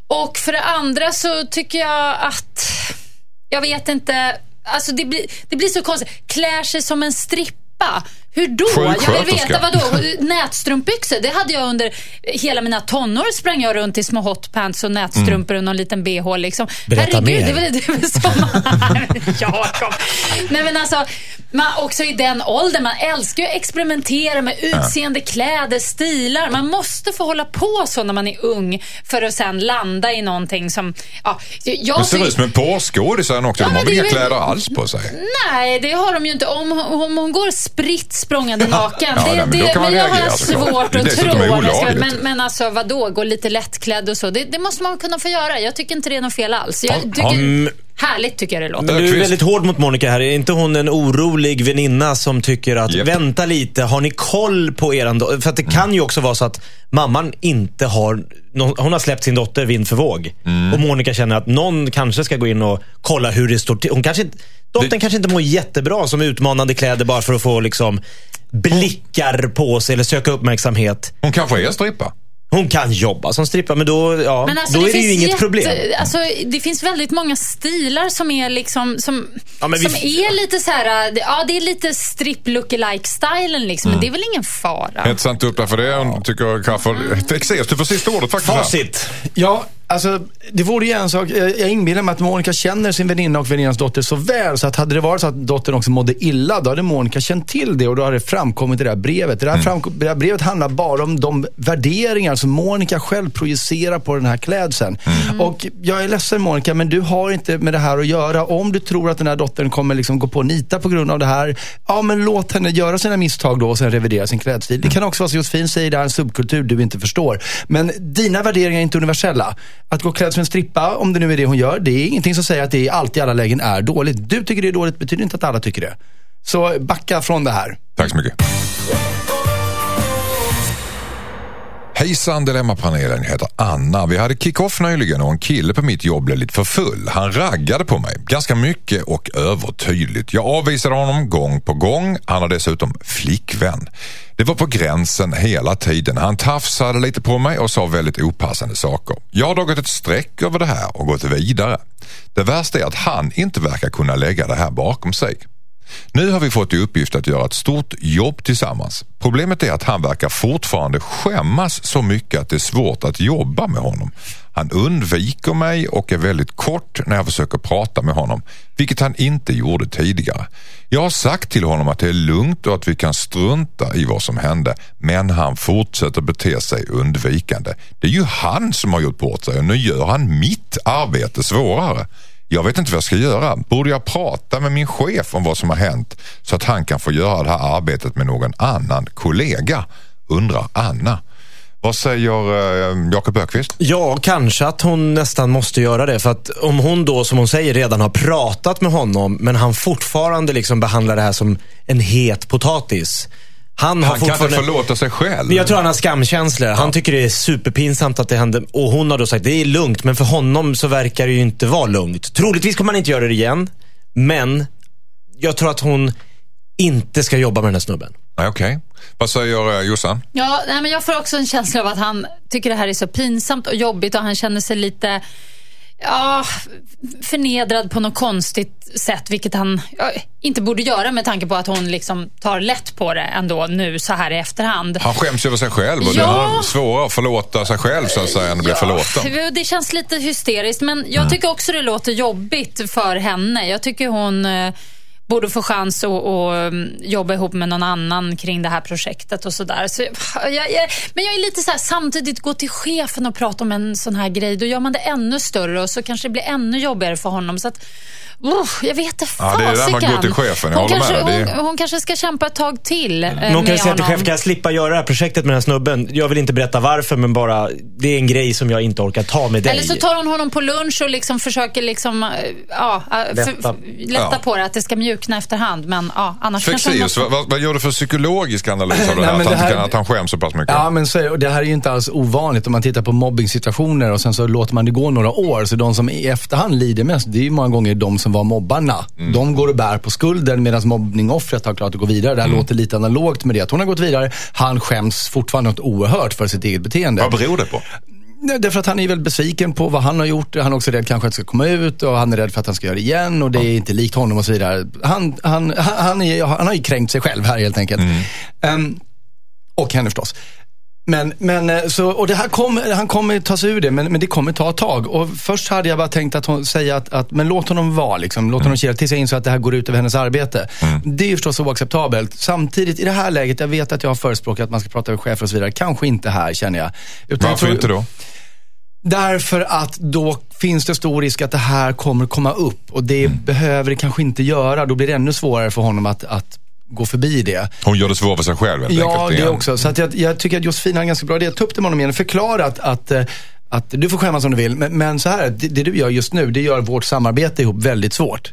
Speaker 4: Och för det andra så tycker jag att, jag vet inte, alltså det blir, det blir så konstigt. Klär sig som en strippa. Hur då? Jag vill veta, vadå? Nätstrumpbyxor, det hade jag under hela mina tonår. Sprang jag runt i små hotpants och nätstrumpor och någon liten bh. Liksom.
Speaker 5: Berätta mer.
Speaker 4: det väl, det väl som... Jakob. Nej men alltså, man, också i den åldern, man älskar ju att experimentera med utseende, kläder, stilar. Man måste få hålla på så när man är ung för att sen landa i någonting som... Ja, jag
Speaker 1: Men ser ut som en porrskådis också.
Speaker 4: Ja,
Speaker 1: De har väl inga kläder alls på sig?
Speaker 4: Nej, det har de ju inte. Om, om hon går spritt språngande naken.
Speaker 1: Ja,
Speaker 4: det,
Speaker 1: nej, men
Speaker 4: det, men jag har
Speaker 1: reagera,
Speaker 4: svårt att tro.
Speaker 1: dessutom
Speaker 4: att jag ska-
Speaker 1: olagligt.
Speaker 4: Men, men alltså vadå, gå lite lättklädd och så. Det, det måste man kunna få göra. Jag tycker inte det är något fel alls. Jag
Speaker 1: Ja,
Speaker 4: tycker.
Speaker 5: Mm.
Speaker 4: Härligt tycker jag det låter.
Speaker 5: Du är väldigt hård mot Monica här. Är inte hon en orolig väninna som tycker att
Speaker 1: Japp.
Speaker 5: vänta lite, har ni koll på eran do-" För att det kan ju också vara så att mamman inte har, hon har släppt sin dotter vind för våg.
Speaker 1: Mm.
Speaker 5: Och Monica känner att någon kanske ska gå in och kolla hur det står till. Hon kanske inte, dottern
Speaker 1: Det-
Speaker 5: kanske inte mår jättebra som utmanande kläder bara för att få liksom blickar på sig eller söka uppmärksamhet.
Speaker 1: Hon kanske är strippa.
Speaker 5: Hon kan jobba som strippa men då, ja,
Speaker 4: Men alltså,
Speaker 5: då är det ju inget
Speaker 4: jätte-
Speaker 5: problem.
Speaker 4: Alltså, det finns väldigt många stilar som är liksom som,
Speaker 5: Ja, men vi-
Speaker 4: som är lite så här, ja det är lite strip lookalike stilen liksom, men det är väl ingen fara.
Speaker 1: Ett sant upp där för det. Hon tycker Crafoord... Texas, du får sista ordet faktiskt. här.
Speaker 5: Facit.
Speaker 3: Ja, alltså det vore ju en sak. Jag, inbillar mig att Monica känner sin väninna och väninnans dotter så väl så att hade det varit så att dottern också mådde illa, då hade Monica känt till det och då hade det framkommit i det här brevet. Det, där framkom, det här brevet handlar bara om de värderingar som Monica själv projicerar på den här klädseln. Och jag är ledsen Monica, men du har inte med det här att göra. Om du tror att den här dottern kommer liksom gå på nita på grund av det här, ja men låt henne göra sina misstag då och sen revidera sin klädstil. Det kan också vara så Josefin säger, det här är en subkultur du inte förstår. Men dina värderingar är inte universella. Att gå klädd som en strippa, om det nu är det hon gör, det är ingenting som säger att det alltid i alla lägen är dåligt. Du tycker det är dåligt, betyder inte att alla tycker det. Så backa från det här.
Speaker 1: Tack så mycket. Hejsan Dilemmapanelen, jag heter Anna. Vi hade kick-off nyligen och en kille på mitt jobb blev lite för full. Han raggade på mig, ganska mycket och övertydligt. Jag avvisade honom gång på gång. Han har dessutom flickvän. Det var på gränsen hela tiden. Han tafsade lite på mig och sa väldigt opassande saker. Jag har dragit ett streck över det här och gått vidare. Det värsta är att han inte verkar kunna lägga det här bakom sig. Nu har vi fått i uppgift att göra ett stort jobb tillsammans. Problemet är att han verkar fortfarande skämmas så mycket att det är svårt att jobba med honom. Han undviker mig och är väldigt kort när jag försöker prata med honom, vilket han inte gjorde tidigare. Jag har sagt till honom att det är lugnt och att vi kan strunta i vad som hände, men han fortsätter bete sig undvikande. Det är ju han som har gjort bort sig och nu gör han mitt arbete svårare. Jag vet inte vad jag ska göra. Borde jag prata med min chef om vad som har hänt så att han kan få göra det här arbetet med någon annan kollega? Undrar Anna. Vad säger eh, Jakob Ökvist?
Speaker 5: Ja, kanske att hon nästan måste göra det. För att om hon då, som hon säger, redan har pratat med honom, men han fortfarande liksom behandlar det här som en het potatis. Han, har
Speaker 1: Han kan inte
Speaker 5: fortfarande...
Speaker 1: förlåta sig själv.
Speaker 5: Men jag tror han har skamkänslor. Han tycker det är superpinsamt att det hände. Och hon har då sagt det är lugnt, men för honom så verkar det ju inte vara lugnt. Troligtvis kommer han inte göra det igen. Men jag tror att hon inte ska jobba med den här snubben.
Speaker 1: Nej, Okej. Vad säger eh, Jossan?
Speaker 4: Ja, nej, men jag får också en känsla av att han tycker det här är så pinsamt och jobbigt och han känner sig lite ja, förnedrad på något konstigt sätt, vilket han ja, inte borde göra med tanke på att hon liksom tar lätt på det ändå nu så här i efterhand.
Speaker 1: Han skäms över sig själv och
Speaker 4: Ja.
Speaker 1: det är svårare att förlåta sig själv så att säga än att bli förlåten.
Speaker 4: Det känns lite hysteriskt, men jag tycker också det låter jobbigt för henne. Jag tycker hon eh, borde få chans att, att mm, jobba ihop med någon annan kring det här projektet och sådär. Så, jag, jag, men jag är lite så här, samtidigt gå till chefen och prata om en sån här grej, då gör man det ännu större och så kanske det blir ännu jobbigare för honom. Så att, oh, jag vet inte
Speaker 1: Ja, det är där med att gå till chefen,
Speaker 4: hon, kanske, hon, hon kanske ska kämpa ett tag till eh,
Speaker 5: hon kan säga till chefen, kan jag slippa göra det här projektet med den här snubben? Jag vill inte berätta varför, men bara, det är en grej som jag inte orkar ta med dig.
Speaker 4: Eller så tar hon honom på lunch och liksom försöker liksom, eh, ja, eh, för-
Speaker 5: Lätta.
Speaker 4: lätta
Speaker 1: Ja.
Speaker 4: på det, att det ska mjukna efterhand. Men ja, annars
Speaker 1: Fexeus,
Speaker 4: måste...
Speaker 1: vad, vad gör du för psykologisk analys av det
Speaker 3: Nej,
Speaker 1: här?
Speaker 3: men
Speaker 1: Att,
Speaker 3: det
Speaker 1: han,
Speaker 3: här-
Speaker 1: kan- att han skäms så pass mycket?
Speaker 3: Ja, men så det, här är ju inte alls ovanligt om man tittar på mobbningssituationer och sen så låter man det gå några år. Så de som i efterhand lider mest, det är ju många gånger de som var mobbarna.
Speaker 1: Mm.
Speaker 3: De går och bär på skulden medan mobbningoffret har klart att gå vidare. Det här
Speaker 1: Mm.
Speaker 3: låter lite analogt med det att hon har gått vidare. Han skäms fortfarande något oerhört för sitt eget beteende.
Speaker 1: Vad beror det på?
Speaker 3: Nej, Därför att han är väldigt besviken på vad han har gjort. Han är också rädd kanske att det ska komma ut och han är rädd för att han ska göra det igen och det är inte likt honom och så vidare. Han, han, han, är, han har ju kränkt sig själv här helt enkelt. Ehm, och henne förstås. Men, men eh, så, och det här kommer, han kommer ta sig ur det, men, men det kommer ta ett tag. Och först hade jag bara tänkt att hon, säga att, att men låt honom vara, liksom. låt honom kila tills jag insåg att det här går ut över hennes arbete. Det är ju förstås oacceptabelt. Samtidigt, i det här läget, jag vet att jag har förespråkat att man ska prata med chefer och så vidare. Kanske inte här, känner jag. Utan jag
Speaker 1: Varför
Speaker 3: tror-
Speaker 1: inte då?
Speaker 3: Därför att då finns det stor risk att det här kommer komma upp och det behöver det kanske inte göra. Då blir det ännu svårare för honom att, att gå förbi det.
Speaker 1: Hon gör det svårt för sig själv helt
Speaker 3: Ja,
Speaker 1: enkelt.
Speaker 3: det
Speaker 1: igen.
Speaker 3: också. Så att jag, jag tycker att Josefin har en ganska bra idé. Ta upp det med honom igen. Förklara att, att, eh, att du får skämmas om du vill. Men, men så här, det, det du gör just nu, det gör vårt samarbete ihop väldigt svårt.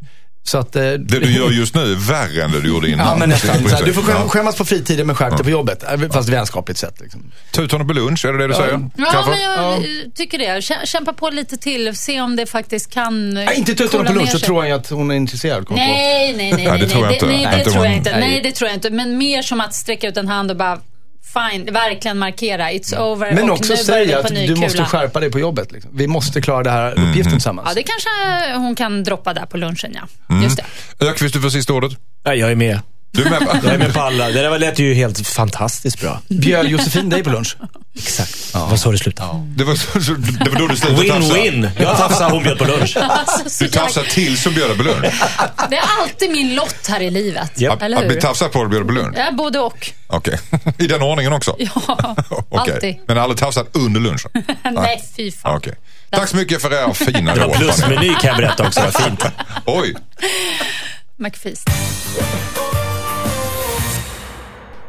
Speaker 3: Så att, eh,
Speaker 1: Det du gör just nu är värre än det du gjorde innan.
Speaker 3: Ja, men nästan.
Speaker 1: Det är
Speaker 3: Så här, du får skäm,
Speaker 1: Ja.
Speaker 3: skämmas på fritiden men skärp dig på jobbet. Eh, Fast vänskapligt sett. Liksom.
Speaker 1: Honom på lunch, är det det du säger?
Speaker 4: Ja,
Speaker 1: Kanske?
Speaker 4: men jag eh, tycker det. Kä- Kämpa på lite till, se om det faktiskt kan
Speaker 3: Nej, inte honom på lunch, så tror ju att hon är intresserad.
Speaker 4: Nej, nej, nej.
Speaker 1: Nej, det
Speaker 4: nej,
Speaker 1: tror jag
Speaker 4: nej,
Speaker 1: inte.
Speaker 4: Nej, det
Speaker 1: Inte
Speaker 4: tror jag
Speaker 1: hon-
Speaker 4: inte.
Speaker 3: Nej.
Speaker 4: Nej, det tror jag inte. Men mer som att sträcka ut en hand och bara fine, verkligen markera. It's over
Speaker 3: Men
Speaker 4: och
Speaker 3: också säga att du måste skärpa dig på jobbet. Liksom. Vi måste klara det här uppgiften tillsammans.
Speaker 4: Ja, det kanske hon kan droppa där på lunchen, ja.
Speaker 1: Mm.
Speaker 4: Just det.
Speaker 1: Ökvist, du får sista ordet.
Speaker 5: Ja, jag är med.
Speaker 1: Du är med va?
Speaker 5: Jag är med på alla. Det där lät ju helt fantastiskt bra.
Speaker 3: Bjöd Josefin dig på lunch?
Speaker 5: Exakt. Det var så det slutade.
Speaker 1: Det var, så, det var då du slutade tafsa.
Speaker 5: Win-win. Jag tafsade, hon bjöd på lunch.
Speaker 4: Alltså, så
Speaker 1: Du tafsade
Speaker 4: jävla-
Speaker 1: till som bjöd på lunch.
Speaker 4: Det är alltid min lott här i livet.
Speaker 5: Japp.
Speaker 4: Eller
Speaker 1: Att bli
Speaker 4: hur?
Speaker 1: tafsad på och bjöd dig på lunch?
Speaker 4: Ja, både och.
Speaker 1: Okej. I den ordningen också?
Speaker 4: Ja,
Speaker 1: Okej.
Speaker 4: alltid.
Speaker 1: Men aldrig tafsat under lunchen?
Speaker 4: Nej, fy fan.
Speaker 1: Okej. Tack så mycket för era fina
Speaker 5: Det var
Speaker 1: råd.
Speaker 5: plusmeny kan jag berätta också. Vad fint.
Speaker 1: Oj.
Speaker 4: McFeast.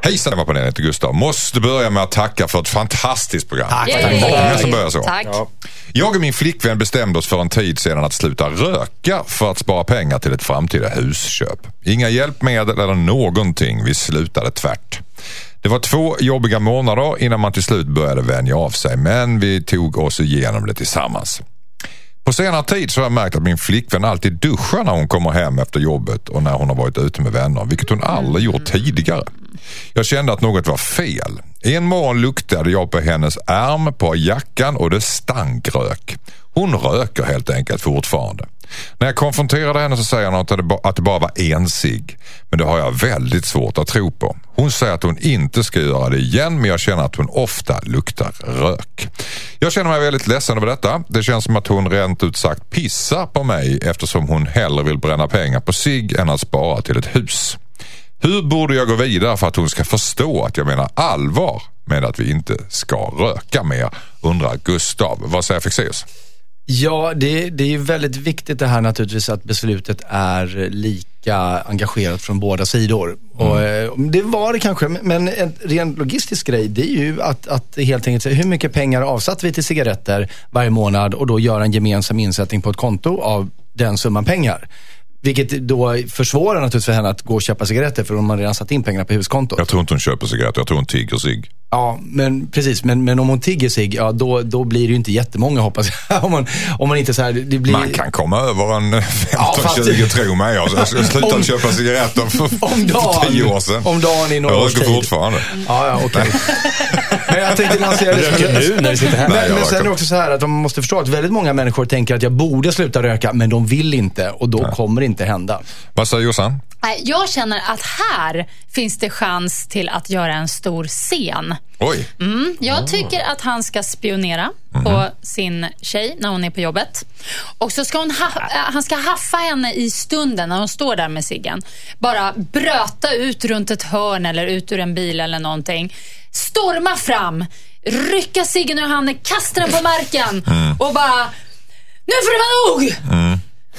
Speaker 1: Hejsan, det var panelen heter Gustav. Måste börja med att tacka för ett fantastiskt program.
Speaker 3: Tack,
Speaker 1: det
Speaker 3: tack.
Speaker 1: är många
Speaker 4: Yay.
Speaker 1: som börjar så.
Speaker 4: Tack.
Speaker 1: Jag och min flickvän bestämde oss för en tid sedan att sluta röka för att spara pengar till ett framtida husköp. Inga hjälpmedel eller någonting. Vi slutade tvärt. Det var två jobbiga månader innan man till slut började vänja av sig, men vi tog oss igenom det tillsammans. På senare tid så har jag märkt att min flickvän alltid duschar när hon kommer hem efter jobbet och när hon har varit ute med vänner, vilket hon aldrig gjort tidigare. Jag kände att något var fel. En morgon luktade jag på hennes ärm, på jackan och det stank rök. Hon röker helt enkelt fortfarande. När jag konfronterade henne så säger hon att det, bara var en cigg. Men det har jag väldigt svårt att tro på. Hon säger att hon inte ska göra det igen men jag känner att hon ofta luktar rök. Jag känner mig väldigt ledsen över detta. Det känns som att hon rent ut sagt pissar på mig eftersom hon hellre vill bränna pengar på sig än att spara till ett hus. Hur borde jag gå vidare för att hon ska förstå att jag menar allvar med att vi inte ska röka mer? Undrar Gustav. Vad säger Fexeus?
Speaker 3: Ja, det, det är väldigt viktigt det här naturligtvis att beslutet är lika engagerat från båda sidor. Och, eh, det var det kanske, men en ren logistisk grej det är ju att, att helt enkelt säga hur mycket pengar avsatte vi till cigaretter varje månad och då göra en gemensam insättning på ett konto av den summan pengar. Vilket då försvårar naturligtvis för henne att gå och köpa cigaretter för de har redan satt in pengarna på huskontot.
Speaker 1: Jag tror inte hon köper cigaretter, jag tror hon tigger sig.
Speaker 3: Ja, men precis. Men, men om hon tigger sig, ja då, då blir det ju inte jättemånga hoppas jag. om, man, om man inte så här, det blir...
Speaker 1: Man kan komma över en 15-20
Speaker 3: fast-
Speaker 1: tro mig. Jag jag slutade
Speaker 3: Om-
Speaker 1: köpa cigaretter för,
Speaker 3: om dagen,
Speaker 1: för tio år sedan.
Speaker 3: om dagen i några
Speaker 1: Jag
Speaker 3: års
Speaker 1: röker
Speaker 3: tid.
Speaker 1: fortfarande.
Speaker 3: Ja, ja, okej. Men jag tänkte lansera det
Speaker 5: Röker nu när vi sitter här.
Speaker 1: Nej,
Speaker 3: Men, men sen är det också så här att de måste förstå att väldigt många människor tänker att jag borde sluta röka, men de vill inte och då kommer det inte hända.
Speaker 1: Vad säger Jossan?
Speaker 4: Nej, Jag känner att här finns det chans till att göra en stor scen.
Speaker 1: Oj.
Speaker 4: Mm, jag tycker att han ska spionera på sin tjej när hon är på jobbet. Och så ska hon ha, äh, han ska haffa henne i stunden när hon står där med ciggen. Bara bröta ut runt ett hörn eller ut ur en bil eller någonting. Storma fram, rycka ciggen ur handen, kasta den på marken och bara Nu får det vara nog!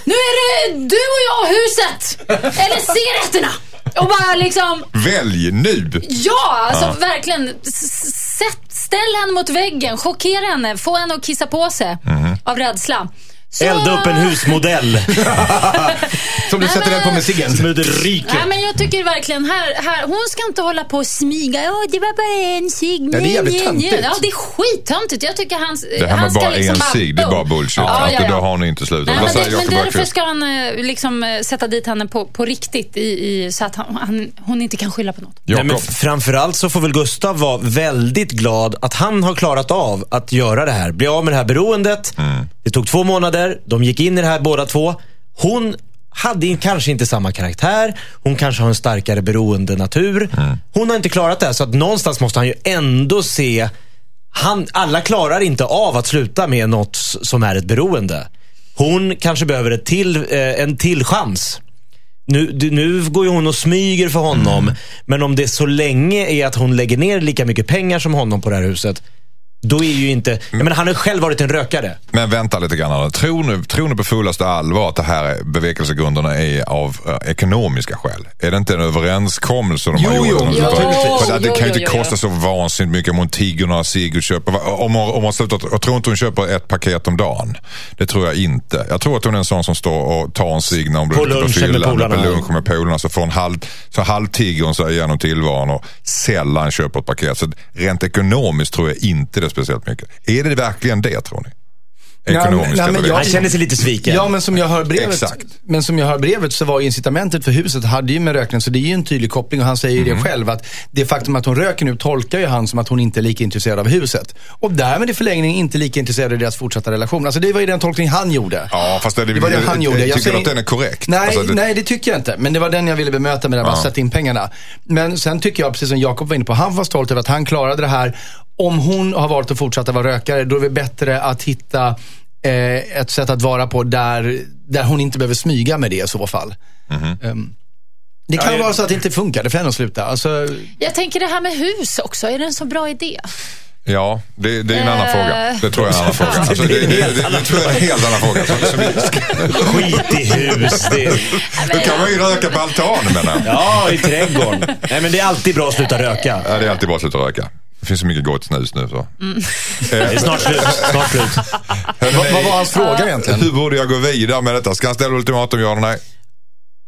Speaker 4: Nu är det du och jag huset! Eller cigaretterna! Och bara liksom
Speaker 1: Välj nu!
Speaker 4: Ja, alltså verkligen. S- s- Sätt, ställ henne mot väggen, chockera henne, få henne att kissa på sig av rädsla. Så-
Speaker 5: Elda upp en husmodell.
Speaker 3: Som du sätter den på med ciggen.
Speaker 5: Som det ryker.
Speaker 4: Nej, men jag tycker verkligen här, här, hon ska inte hålla på och smyga. Ja, det var bara en cigg.
Speaker 3: Ja, det är jävligt töntigt.
Speaker 4: Ja, det är skittöntigt. Jag tycker han,
Speaker 1: Det här
Speaker 4: han
Speaker 1: med
Speaker 4: ska
Speaker 1: bara
Speaker 4: liksom
Speaker 1: en cigg, det är bara bullshit.
Speaker 4: Ja,
Speaker 1: Att
Speaker 4: ja,
Speaker 1: Då
Speaker 4: ja.
Speaker 1: har ni inte slutat.
Speaker 4: Nej, men, det, men
Speaker 1: Jakob
Speaker 4: därför ska han eh, liksom eh, sätta dit henne på, på riktigt i, i, så att han, han, hon inte kan skylla på något.
Speaker 5: Nej, men
Speaker 1: Jakob.
Speaker 5: framförallt så får väl Gustav vara väldigt glad att han har klarat av att göra det här. Bli av med det här beroendet. Det tog två månader. De gick in i det här båda två. Hon hade kanske inte samma karaktär. Hon kanske har en starkare beroendenatur. Hon har inte klarat det här, så att någonstans måste han ju ändå se han, alla klarar inte av att sluta med något som är ett beroende. Hon kanske behöver ett till, eh, en till chans. Nu, nu går ju hon och smyger för honom. Men om det så länge är att hon lägger ner lika mycket pengar som honom på det här huset. Då är ju inte... Jag menar, han har själv varit en rökare.
Speaker 1: Men vänta lite grann. Tror ni, tror ni på fullaste allvar att det här är- bevekelsegrunderna är av eh, ekonomiska skäl? Är det inte en överenskommelse de har
Speaker 3: Jo,
Speaker 1: gjort?
Speaker 3: jo,
Speaker 1: För
Speaker 3: naturligtvis.
Speaker 1: att det
Speaker 4: Jo,
Speaker 1: kan ju
Speaker 4: jo,
Speaker 1: inte
Speaker 4: jo, jo.
Speaker 1: kosta så vansinnigt mycket om hon tigger några cigg och köper. Om hon, om hon slutar, jag tror inte hon köper ett paket om dagen. Det tror jag inte. Jag tror att hon är en sån som står och tar en cigg när hon blir
Speaker 5: På
Speaker 1: ute på fyllan. På lunchen med polarna. Så får hon halv, så halvtigger hon sig igenom tillvaron och sällan köper ett paket. Så rent ekonomiskt tror jag inte det är speciellt mycket. Är det verkligen det tror ni? Ekonomiska
Speaker 3: nej, men jag-.
Speaker 5: Han känner sig lite sviken.
Speaker 3: Ja, men som jag hör brevet,
Speaker 1: Exakt.
Speaker 3: men som jag hör brevet så var incitamentet för huset hade ju med rökning, så det är ju en tydlig koppling och han säger ju
Speaker 1: Mm.
Speaker 3: det själv att det faktum att hon röker nu tolkar ju han som att hon inte är lika intresserad av huset. Och därmed i förlängningen inte lika intresserad av deras fortsatta relation. Alltså det var ju den tolkning han gjorde.
Speaker 1: Ja, fast det,
Speaker 3: Det var det han gjorde.
Speaker 1: Tycker
Speaker 3: Jag
Speaker 1: du
Speaker 3: säger-
Speaker 1: att den är korrekt?
Speaker 3: Nej,
Speaker 1: Alltså, det-
Speaker 3: nej, det tycker jag inte. Men det var den jag ville bemöta med det här, bara sätta in pengarna. Men sen tycker jag, precis som Jakob var inne på, han var stolt över att han klarade det här. Om hon har valt att fortsätta vara rökare, då är det bättre att hitta eh, ett sätt att vara på där, där hon inte behöver smyga med det i så fall.
Speaker 1: Mhm.
Speaker 3: Ehm, det kan vara så att det inte funkar, det får henne att sluta. Alltså,
Speaker 4: Jag tänker det här med hus också, är det en så bra idé?
Speaker 1: Ja, det, det är en annan
Speaker 4: Eh.
Speaker 1: fråga. Det tror jag är en annan fråga. Alltså, det, det, det, det, tror jag är en helt annan fråga. Så, så vi ska,
Speaker 5: Skit i hus. Det,
Speaker 1: då kan man ju röka på altanen menar jag.
Speaker 5: ja, i trädgården. Nej, men det är alltid bra att sluta röka.
Speaker 1: Ja, det är alltid bra att sluta röka. Det finns så mycket gott snus nu. Så.
Speaker 5: Det är snart slut. Snart slut.
Speaker 3: vad, vad var hans fråga egentligen?
Speaker 1: Hur borde jag gå vidare med detta? Ska han ställa ultimatum, ja eller nej?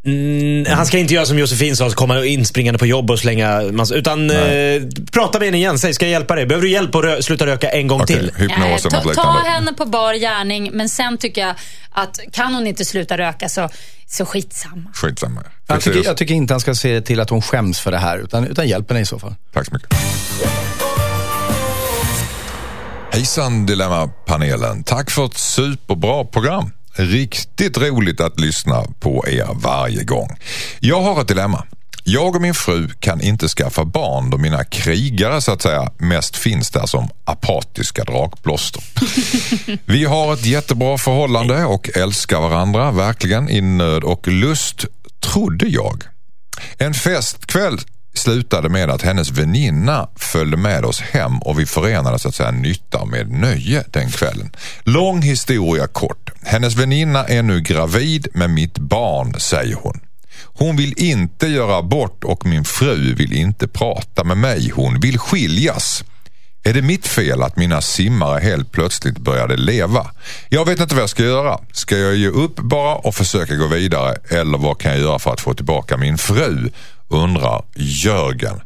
Speaker 5: Mm, han ska inte göra som Josefin sa, komma inspringande på jobb och slänga massa, Utan eh, prata med henne igen. Säg, ska jag hjälpa dig? Behöver du hjälp att rö- sluta röka en gång
Speaker 1: Okej,
Speaker 5: till?
Speaker 1: hypnos
Speaker 4: Nej,
Speaker 1: eller
Speaker 4: ta, ta henne på bar gärning, men sen tycker jag att kan hon inte sluta röka så, så skitsamma.
Speaker 1: Skitsamma.
Speaker 3: Jag tycker, jag tycker inte han ska se till att hon skäms för det här, utan, utan hjälp henne i så fall.
Speaker 1: Tack så mycket. Hejsan Dilemmapanelen. Tack för ett superbra program. Riktigt roligt att lyssna på er varje gång. Jag har ett dilemma. Jag och min fru kan inte skaffa barn då mina krigare så att säga mest finns där som apatiska drakblåster. Vi har ett jättebra förhållande och älskar varandra verkligen i nöd och lust, trodde jag. En festkväll slutade med att hennes väninna följde med oss hem och vi förenade så att säga nytta med nöje den kvällen. Lång historia kort. Hennes väninna är nu gravid med mitt barn, säger hon. Hon vill inte göra abort och min fru vill inte prata med mig. Hon vill skiljas. Är det mitt fel att mina simmare helt plötsligt började leva? Jag vet inte vad jag ska göra. Ska jag ge upp bara och försöka gå vidare eller vad kan jag göra för att få tillbaka min fru? Undrar Jörgen.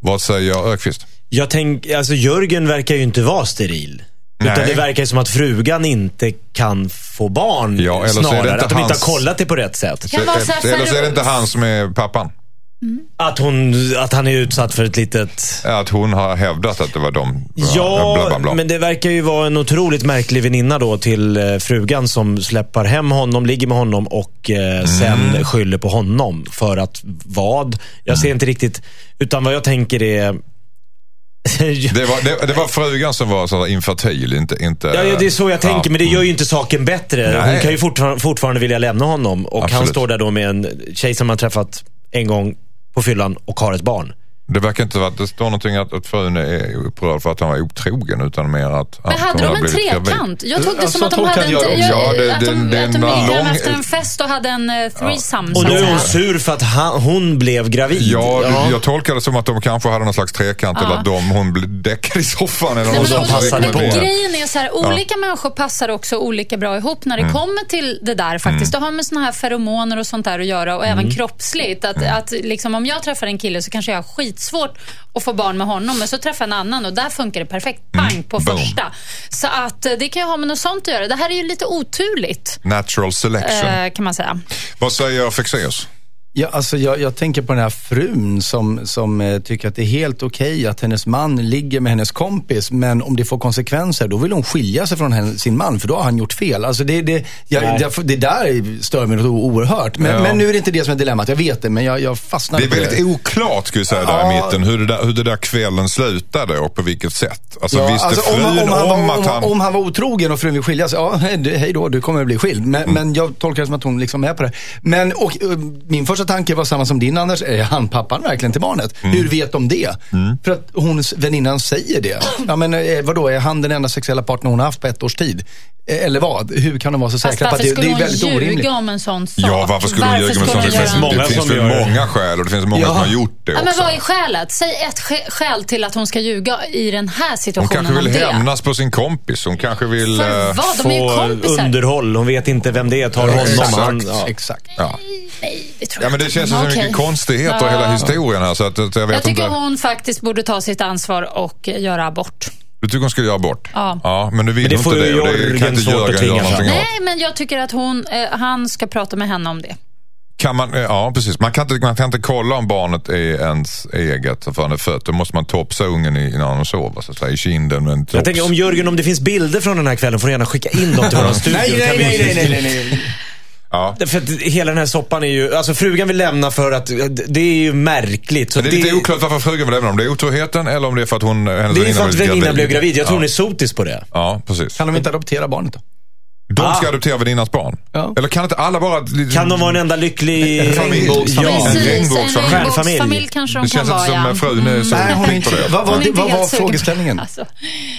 Speaker 1: Vad säger Ökvist?
Speaker 5: Jag tänk, alltså Jörgen verkar ju inte vara steril.
Speaker 1: Nej.
Speaker 5: Utan det verkar ju som att frugan inte kan få barn
Speaker 1: Ja, eller så är det
Speaker 5: snarare.
Speaker 1: inte
Speaker 5: att de inte
Speaker 1: hans-
Speaker 5: har kollat det på rätt sätt.
Speaker 4: Så
Speaker 1: Eller så är det inte han som är pappan.
Speaker 5: Att, hon, att han är utsatt för ett litet...
Speaker 1: Att hon har hävdat att det var de.
Speaker 5: Ja,
Speaker 1: bla, bla, bla.
Speaker 5: men det verkar ju vara en otroligt märklig väninna då till eh, frugan som släpper hem honom, ligger med honom och eh, sen skyller på honom. För att vad? Jag ser inte riktigt. Utan vad jag tänker är...
Speaker 1: Det var, det, det var frugan som var så infertil, inte... inte
Speaker 5: Ja, ja, det är så jag tänker, men det gör ju inte saken bättre. Hon
Speaker 1: Nej.
Speaker 5: kan ju fortfarande, fortfarande vilja lämna honom. Och han
Speaker 1: Absolut.
Speaker 5: står där då med en tjej som han träffat en gång på fyllan och har ett barn.
Speaker 1: Det verkar inte vara att det står någonting att, att frun är upprörd för att han var otrogen utan mer att,
Speaker 4: Men
Speaker 1: att
Speaker 4: hade de en trekant? Jag tog det
Speaker 3: Ja,
Speaker 4: som att de hade en...
Speaker 1: Ja, det-
Speaker 4: att de,
Speaker 1: det-
Speaker 4: att de
Speaker 1: lång-
Speaker 4: efter en fest och hade en uh, threesome.
Speaker 5: Och nu är hon sur för att han, hon blev gravid.
Speaker 1: Ja, jag tolkar det som att de kanske hade någon slags trekant eller att de, hon blev däckad i soffan. Eller
Speaker 4: Nej,
Speaker 1: något
Speaker 4: men
Speaker 5: passade på.
Speaker 4: Grejen är så här, olika människor passar också olika bra ihop när det
Speaker 1: Mm.
Speaker 4: kommer till det där faktiskt. Det har med såna här feromoner och sånt där att göra och
Speaker 1: Mm.
Speaker 4: även kroppsligt. Att, att liksom, om jag träffar en kille så kanske jag har skitsvårt att få barn med honom, men så träffar jag en annan och där funkar det perfekt. Pang på
Speaker 1: Mm. Boom.
Speaker 4: första. Så att eh, det kan ju ha med något sånt att göra. Det här är ju lite oturligt,
Speaker 1: Natural selection.
Speaker 4: eh, kan man säga.
Speaker 1: Vad säger Fexeus?
Speaker 3: Ja, alltså jag, jag tänker på den här frun som, som eh, tycker att det är helt okej att hennes man ligger med hennes kompis. Men om det får konsekvenser, då vill hon skilja sig från henne, sin man, för då har han gjort fel. Alltså det, det, jag, det, det där stör mig något oerhört. Men,
Speaker 1: Ja.
Speaker 3: men nu är det inte det som är dilemmat, jag vet det, men jag, jag fastnar
Speaker 1: Det är väldigt oklart skulle jag säga där i
Speaker 3: Ja.
Speaker 1: mitten hur det, där, hur det där kvällen slutade och på vilket sätt. Alltså
Speaker 3: Ja,
Speaker 1: visste
Speaker 3: alltså,
Speaker 1: frun
Speaker 3: om, om, han,
Speaker 1: om att han...
Speaker 3: om, om han var otrogen och frun vill skilja sig, ja, hej då, du kommer att bli skild. Men,
Speaker 1: Mm.
Speaker 3: men jag tolkar det som att hon liksom är på det. Men, och, eh, min första tanke var samma som din Anders, är han pappan verkligen till barnet?
Speaker 1: Mm.
Speaker 3: Hur vet de det? För att hon, väninnan säger det. Ja men eh, vadå, är han den enda sexuella partner hon har haft på ett års tid? Eh, Eller vad? Hur kan de vara så säkra på att
Speaker 4: varför
Speaker 3: det, det
Speaker 4: skulle
Speaker 3: är
Speaker 4: hon
Speaker 3: väldigt
Speaker 4: ljuga
Speaker 3: orimligt?
Speaker 4: om en sån sak?
Speaker 1: Ja, varför skulle hon ljuga med
Speaker 4: skulle
Speaker 1: sånt? Det
Speaker 4: hon
Speaker 1: finns,
Speaker 5: många
Speaker 1: det finns
Speaker 5: som
Speaker 1: väl
Speaker 5: det.
Speaker 1: många skäl och det finns många
Speaker 3: Ja.
Speaker 1: som har gjort det
Speaker 4: Ja,
Speaker 1: också.
Speaker 4: men vad är skälet? Säg ett skä- skäl till att hon ska ljuga i den här
Speaker 1: Hon
Speaker 4: situationen
Speaker 1: kanske vill
Speaker 4: om det.
Speaker 1: hämnas på sin kompis. Hon kanske vill...
Speaker 4: För
Speaker 1: eh,
Speaker 4: vad? De är ju
Speaker 5: Få
Speaker 4: kompisar.
Speaker 5: underhåll. Hon vet inte vem det är. Tar honom.
Speaker 1: Exakt.
Speaker 5: Han, ja.
Speaker 3: Exakt.
Speaker 1: ja.
Speaker 4: Nej, det tror
Speaker 1: ja,
Speaker 4: jag
Speaker 1: men det känns ju så
Speaker 4: Okej.
Speaker 1: mycket konstigheter
Speaker 4: Ja.
Speaker 1: hela historien här så att, att jag vet
Speaker 4: Jag tycker
Speaker 1: inte.
Speaker 4: hon faktiskt borde ta sitt ansvar och göra abort.
Speaker 1: Du tycker hon skulle göra abort?
Speaker 4: Ja.
Speaker 1: men du vill
Speaker 5: Men det
Speaker 1: inte
Speaker 5: får
Speaker 1: det och det kan inte Jörgen göra någonting åt.
Speaker 4: Nej, men jag tycker att hon, eh, han ska prata med henne om det.
Speaker 1: Kan man, eh, ja, precis. Man kan, inte, man kan inte kolla om barnet är ens eget för han är fött. Då måste man topsa ungen i, när han sover, så att säga, i kinden med en tops.
Speaker 5: Jag tänker om Jörgen, om det finns bilder från den här kvällen får du gärna skicka in dem till våran studio.
Speaker 3: Nej, nej, nej, nej, nej, nej.
Speaker 1: Ja.
Speaker 5: För att hela den här soppan är ju, alltså frugan vill lämna för att, det är ju märkligt.
Speaker 1: Det är lite oklart varför frugan vill lämna. Om det är otroheten eller om det är för att hon, hennes
Speaker 5: Det är för att väninnan blev gravid. Jag tror
Speaker 1: ja.
Speaker 5: hon är sotis på det.
Speaker 1: Ja, precis.
Speaker 3: Kan de inte adoptera barnet då?
Speaker 1: De ska
Speaker 5: Ah.
Speaker 1: adoptera väninnans barn.
Speaker 3: Ja.
Speaker 1: Eller kan inte alla bara...
Speaker 5: Kan de vara en enda lycklig...
Speaker 1: Familj.
Speaker 5: Ja.
Speaker 1: Regnbågsfamilj.
Speaker 4: regnbågsfamilj kanske de
Speaker 1: Det
Speaker 4: kan
Speaker 1: känns
Speaker 4: vara,
Speaker 1: inte som
Speaker 4: ja.
Speaker 1: ja. frun är så
Speaker 3: Nej, är
Speaker 1: pigg
Speaker 3: inte...
Speaker 1: på det.
Speaker 3: Vad, vad,
Speaker 4: inte
Speaker 3: vad var frågeställningen?
Speaker 4: Alltså.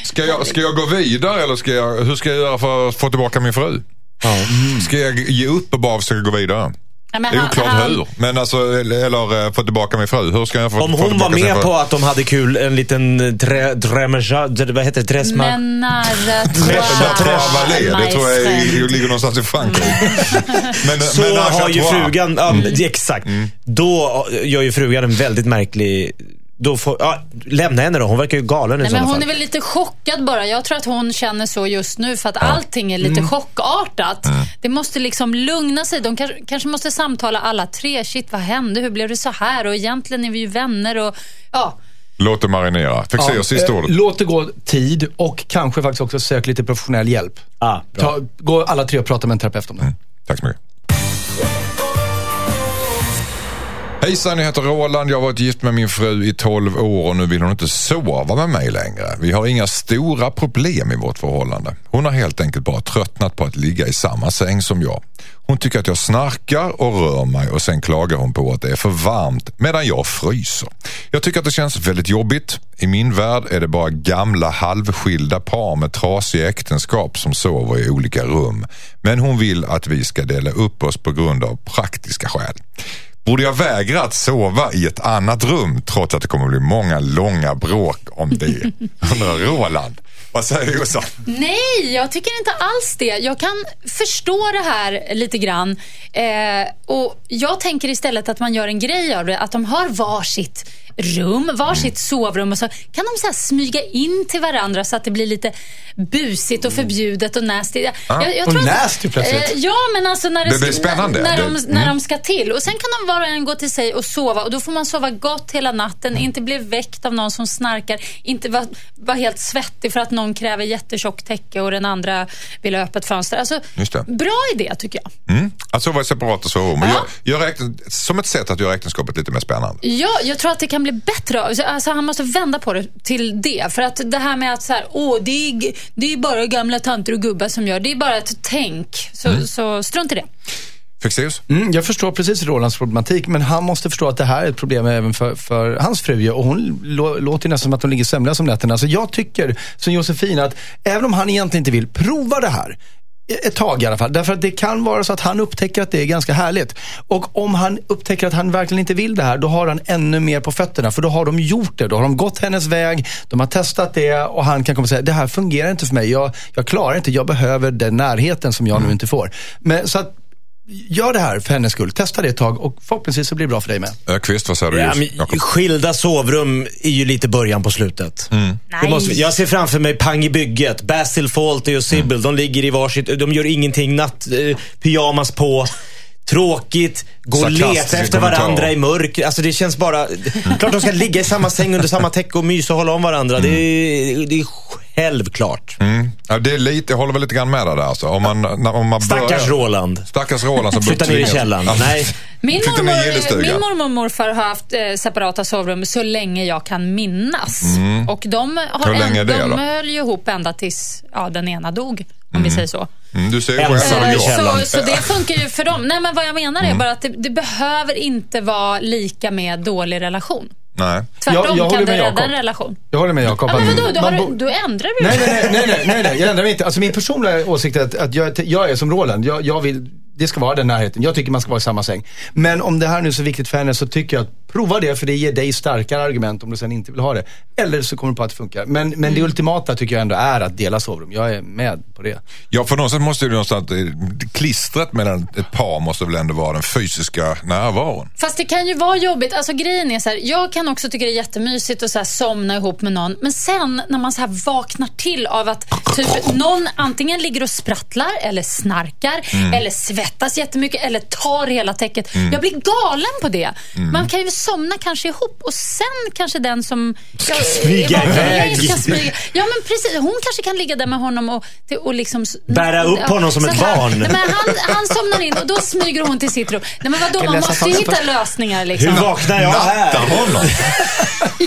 Speaker 1: Ska jag, ska jag gå vidare eller ska jag, hur ska jag göra för att få tillbaka min fru? Ska jag ge upp och bara försöka gå vidare?
Speaker 4: Ja, men
Speaker 1: Det är
Speaker 4: han-
Speaker 1: oklart
Speaker 4: han-
Speaker 1: hur. Men alltså, eller, eller eh, få tillbaka min fru. Hur ska jag få,
Speaker 5: Om
Speaker 1: få
Speaker 5: hon var
Speaker 1: tillbaka sin
Speaker 5: med på att de hade kul, en liten tre, tremeja, vad heter det? Tresma?
Speaker 4: Menare
Speaker 1: Travaler, det tror jag är, ligger någonstans i Frankrike. men,
Speaker 5: Så
Speaker 1: men
Speaker 5: har ju
Speaker 1: Trois-
Speaker 5: frugan, ja,
Speaker 1: Mm.
Speaker 5: exakt. Då gör ju frugan en väldigt märklig... Då får, ja, lämna henne då, hon verkar ju galen i
Speaker 4: Nej, men
Speaker 5: sådana
Speaker 4: hon
Speaker 5: fall.
Speaker 4: är väl lite chockad bara. Jag tror att hon känner så just nu för att allting är lite
Speaker 1: Mm.
Speaker 4: chockartat. Det måste liksom lugna sig. De kanske, kanske måste samtala alla tre. Shit, vad hände? Hur blev det så här? Och egentligen är vi ju vänner och ja.
Speaker 1: Låt det marinera. Fick se sista
Speaker 3: eh,
Speaker 1: ordet.
Speaker 3: Låt det gå tid och kanske faktiskt också sök lite professionell hjälp.
Speaker 5: Ah.
Speaker 3: Ta, gå alla tre och prata med en terapeut om det.
Speaker 1: Tack så mycket. Hejsan, jag heter Roland. Jag har varit gift med min fru i 12 år och nu vill hon inte sova med mig längre. Vi har inga stora problem i vårt förhållande. Hon har helt enkelt bara tröttnat på att ligga i samma säng som jag. Hon tycker att jag snarkar och rör mig och sen klagar hon på att det är för varmt medan jag fryser. Jag tycker att det känns väldigt jobbigt. I min värld är det bara gamla halvskilda par med trasiga äktenskap som sover i olika rum. Men hon vill att vi ska dela upp oss på grund av praktiska skäl. Borde jag vägra att sova i ett annat rum trots att det kommer att bli många långa bråk om det? Undrar Roland. Vad säger Jossan?
Speaker 4: Nej, jag tycker inte alls det. Jag kan förstå det här lite grann. Eh, och Jag tänker istället att man gör en grej av det. Att de har varsitt rum, varsitt sovrum och så kan de så smyga in till varandra så att det blir lite busigt och förbjudet och nasty. Jag, jag
Speaker 3: Och
Speaker 4: tror att-
Speaker 3: nasty plötsligt.
Speaker 4: Eh, Ja, men alltså när det,
Speaker 1: Det blir spännande.
Speaker 4: När,
Speaker 1: Det-
Speaker 4: de,
Speaker 1: mm.
Speaker 4: när de ska till. Och sen kan de var och en gå till sig och sova och då får man sova gott hela natten,
Speaker 1: Mm.
Speaker 4: inte bli väckt av någon som snarkar, inte vara var helt svettig för att någon kräver jättetjockt täcke och den andra vill ha öppet fönster. Alltså, bra idé tycker jag.
Speaker 1: Mm. Att sova i separata sovrum.
Speaker 4: Ja.
Speaker 1: gör, gör äkten, som ett sätt att göra äktenskapet lite mer spännande.
Speaker 4: Ja, jag tror att det kan bli bättre. Alltså, Alltså, han måste vända på det till det. För att det här med att så här, åh, det, är, det är bara gamla tanter och gubbar som gör. Det är bara ett tänk. Så,
Speaker 1: Mm.
Speaker 4: så strunt i det.
Speaker 1: Fexeus?
Speaker 3: Mm, jag förstår precis Rolands problematik, men han måste förstå att det här är ett problem även för, för hans fru. Och hon lå, låter nästan som att hon ligger sömnlös om nätterna. Så jag tycker, som Josefin, att även om han egentligen inte vill, prova det här. Ett tag i alla fall. Därför att det kan vara så att han upptäcker att det är ganska härligt. Och om han upptäcker att han verkligen inte vill det här, då har han ännu mer på fötterna. För då har de gjort det. Då har de gått hennes väg, de har testat det och han kan komma och säga, det här fungerar inte för mig. Jag, jag klarar inte, jag behöver den närheten som jag nu inte får. Men, så att, gör det här för hennes skull. Testa det ett tag och förhoppningsvis så blir det bra för dig med.
Speaker 1: Öqvist, vad säger du?
Speaker 5: Ja, men, skilda sovrum är ju lite början på slutet. Det måste, jag ser framför mig Pang i bygget. Basil Fawlty och Sybil, de ligger i varsitt... De gör ingenting. Natt, eh, pyjamas på. Tråkigt. Gå och leta efter varandra i mörk. Alltså det känns bara... Klart de ska ligga i samma säng under samma täcke och mysa och hålla om varandra. Det, är, det är självklart.
Speaker 1: Mm. Ja, det är lite, jag håller väl lite grann med dig där. Alltså. Om man, när, om man
Speaker 5: Stackars
Speaker 1: börjar,
Speaker 5: Roland.
Speaker 1: Stackars Roland som
Speaker 5: Flytta ner i källaren.
Speaker 1: Ja.
Speaker 5: Nej.
Speaker 4: Min mormor, min mormor och morfar har haft eh, separata sovrum så länge jag kan minnas. Och de, har
Speaker 1: Mm. Hur länge är
Speaker 4: en,
Speaker 1: det
Speaker 4: de
Speaker 1: då?
Speaker 4: höll ju ihop ända tills ja, den ena dog, om vi säger så.
Speaker 1: Mm, du
Speaker 5: Ensam
Speaker 1: själv
Speaker 5: källaren.
Speaker 4: Så, så det funkar ju för dem. Nej, men vad jag menar
Speaker 1: Mm.
Speaker 4: är bara att det, det behöver inte vara lika med dålig relation.
Speaker 1: Nej.
Speaker 4: Tvärtom
Speaker 3: Jag- jag håller
Speaker 4: kan det
Speaker 3: med
Speaker 4: rädda en relation.
Speaker 3: Jag håller med Jakob.
Speaker 4: Ja, men vadå, då, du, då ändrar du
Speaker 3: Nej, nej, nej, nej, nej, nej, jag ändrar mig inte. Alltså min personliga åsikt är att, att jag, jag är som Roland. Jag, jag vill, det ska vara den närheten. Jag tycker man ska vara i samma säng. Men om det här nu är så viktigt för henne så tycker jag att prova det för det ger dig starkare argument om du sen inte vill ha det. Eller så kommer du på att det funkar. Men, men
Speaker 4: Mm.
Speaker 3: det ultimata tycker jag ändå är att dela sovrum. Jag är med på det.
Speaker 1: Ja, för någonstans måste det någonstans, eh, klistret mellan ett par måste väl ändå vara den fysiska närvaron.
Speaker 4: Fast det kan ju vara jobbigt. Alltså grejen är så här, jag kan också tycka det är jättemysigt att så här somna ihop med någon. Men sen när man så här vaknar till av att typ någon antingen ligger och sprattlar eller snarkar
Speaker 1: Mm.
Speaker 4: eller svettas jättemycket eller tar hela täcket. Jag blir galen på det.
Speaker 1: Mm.
Speaker 4: Man kan ju somna kanske ihop och sen kanske den som ska
Speaker 5: smyga iväg.
Speaker 4: Ska smyga. Ja men precis, hon kanske kan ligga där med honom och, och liksom...
Speaker 5: Bära upp honom som ett
Speaker 4: han-
Speaker 5: barn.
Speaker 4: Nej, men han, han somnar in och då smyger hon till sitt rum. Nej men vadå, man måste ju hitta lösningar liksom.
Speaker 5: Hur vaknar jag
Speaker 1: Natta
Speaker 5: här?
Speaker 1: honom.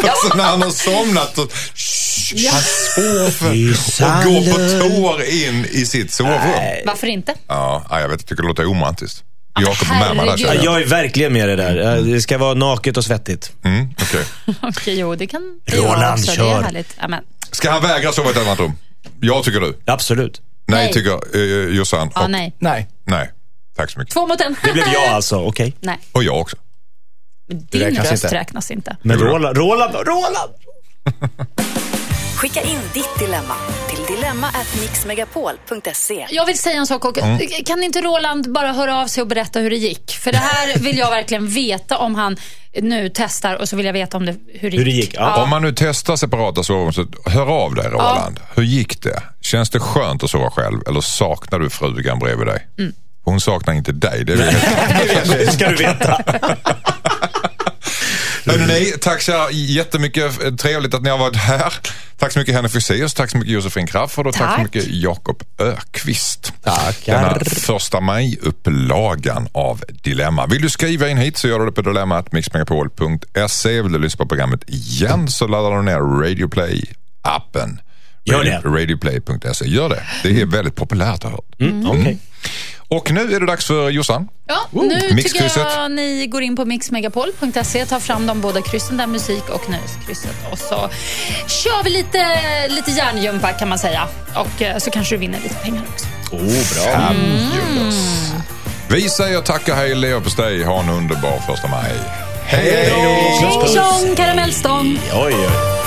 Speaker 1: alltså när han har somnat och shh, han sover och går på tår in i sitt sovrum.
Speaker 4: Varför inte?
Speaker 1: Ja, jag vet, jag tycker det låter omantiskt. Jakob är med mig där känner
Speaker 5: Ja,
Speaker 1: jag.
Speaker 5: jag är verkligen med det där. Det ska vara naket och svettigt.
Speaker 1: Mm, okej.
Speaker 4: Okej, jo det kan
Speaker 5: Roland,
Speaker 4: också. Det
Speaker 5: kör.
Speaker 4: är härligt. Amen.
Speaker 1: Ska han vägra sova i ett annat rum? Jag tycker du.
Speaker 5: Absolut.
Speaker 1: Nej,
Speaker 4: Nej.
Speaker 1: tycker uh, Jossan.
Speaker 4: Ja,
Speaker 1: Och-
Speaker 4: nej.
Speaker 3: Nej.
Speaker 1: Nej, tack så mycket.
Speaker 4: Två mot en.
Speaker 5: Det blev jag alltså, okej.
Speaker 4: Nej,
Speaker 1: Och jag också.
Speaker 4: din
Speaker 3: räknas
Speaker 4: röst
Speaker 3: inte.
Speaker 4: räknas inte.
Speaker 5: Men Roland, Roland, Roland!
Speaker 2: Skicka in ditt dilemma till dilemma@mixmegapol.se.
Speaker 4: Jag vill säga en sak och Kan inte Roland bara höra av sig och berätta hur det gick? För det här vill jag verkligen veta om han nu testar och så vill jag veta om det, hur det
Speaker 5: Hur det
Speaker 4: gick.
Speaker 5: gick, ja.
Speaker 1: Om man nu testar separata sovrum, så hör av dig Roland. Hur gick det? Känns det skönt att sova själv eller saknar du frugan bredvid dig? Hon saknar inte dig, det vet jag.
Speaker 5: Det ska du veta.
Speaker 1: Hörrni, tack så jättemycket. Trevligt att ni har varit här. Tack så mycket Henrik Fexeus, tack så mycket Josefin Crafoord och tack. så
Speaker 4: Tack.
Speaker 1: mycket Jakob Ökvist.
Speaker 5: Tackar.
Speaker 1: Denna första maj-upplagan av Dilemma. Vill du skriva in hit så gör du det på dilemma.mixmegapol.se. Vill du lyssna på programmet igen så laddar du ner Radioplay-appen.
Speaker 5: Gör det.
Speaker 1: Radioplay.se. Gör det. Det är väldigt populärt har jag hört.
Speaker 5: Mm, Okej.
Speaker 1: Och nu är det dags för Jossan.
Speaker 4: Ja, nu tycker
Speaker 1: Mixkrysset.
Speaker 4: jag ni går in på mixmegapol.se, tar fram de båda kryssen där, musik och nöjeskrysset. Och så kör vi lite, lite hjärngympa kan man säga. Och eh, så kanske du vinner lite pengar också.
Speaker 5: Oh, bra.
Speaker 1: Fabulous. Vi säger tack och hej leverpastej. Ha en underbar första maj. Hej, hej!
Speaker 4: Tjing tjong, karamellstång!
Speaker 5: Oj, oj.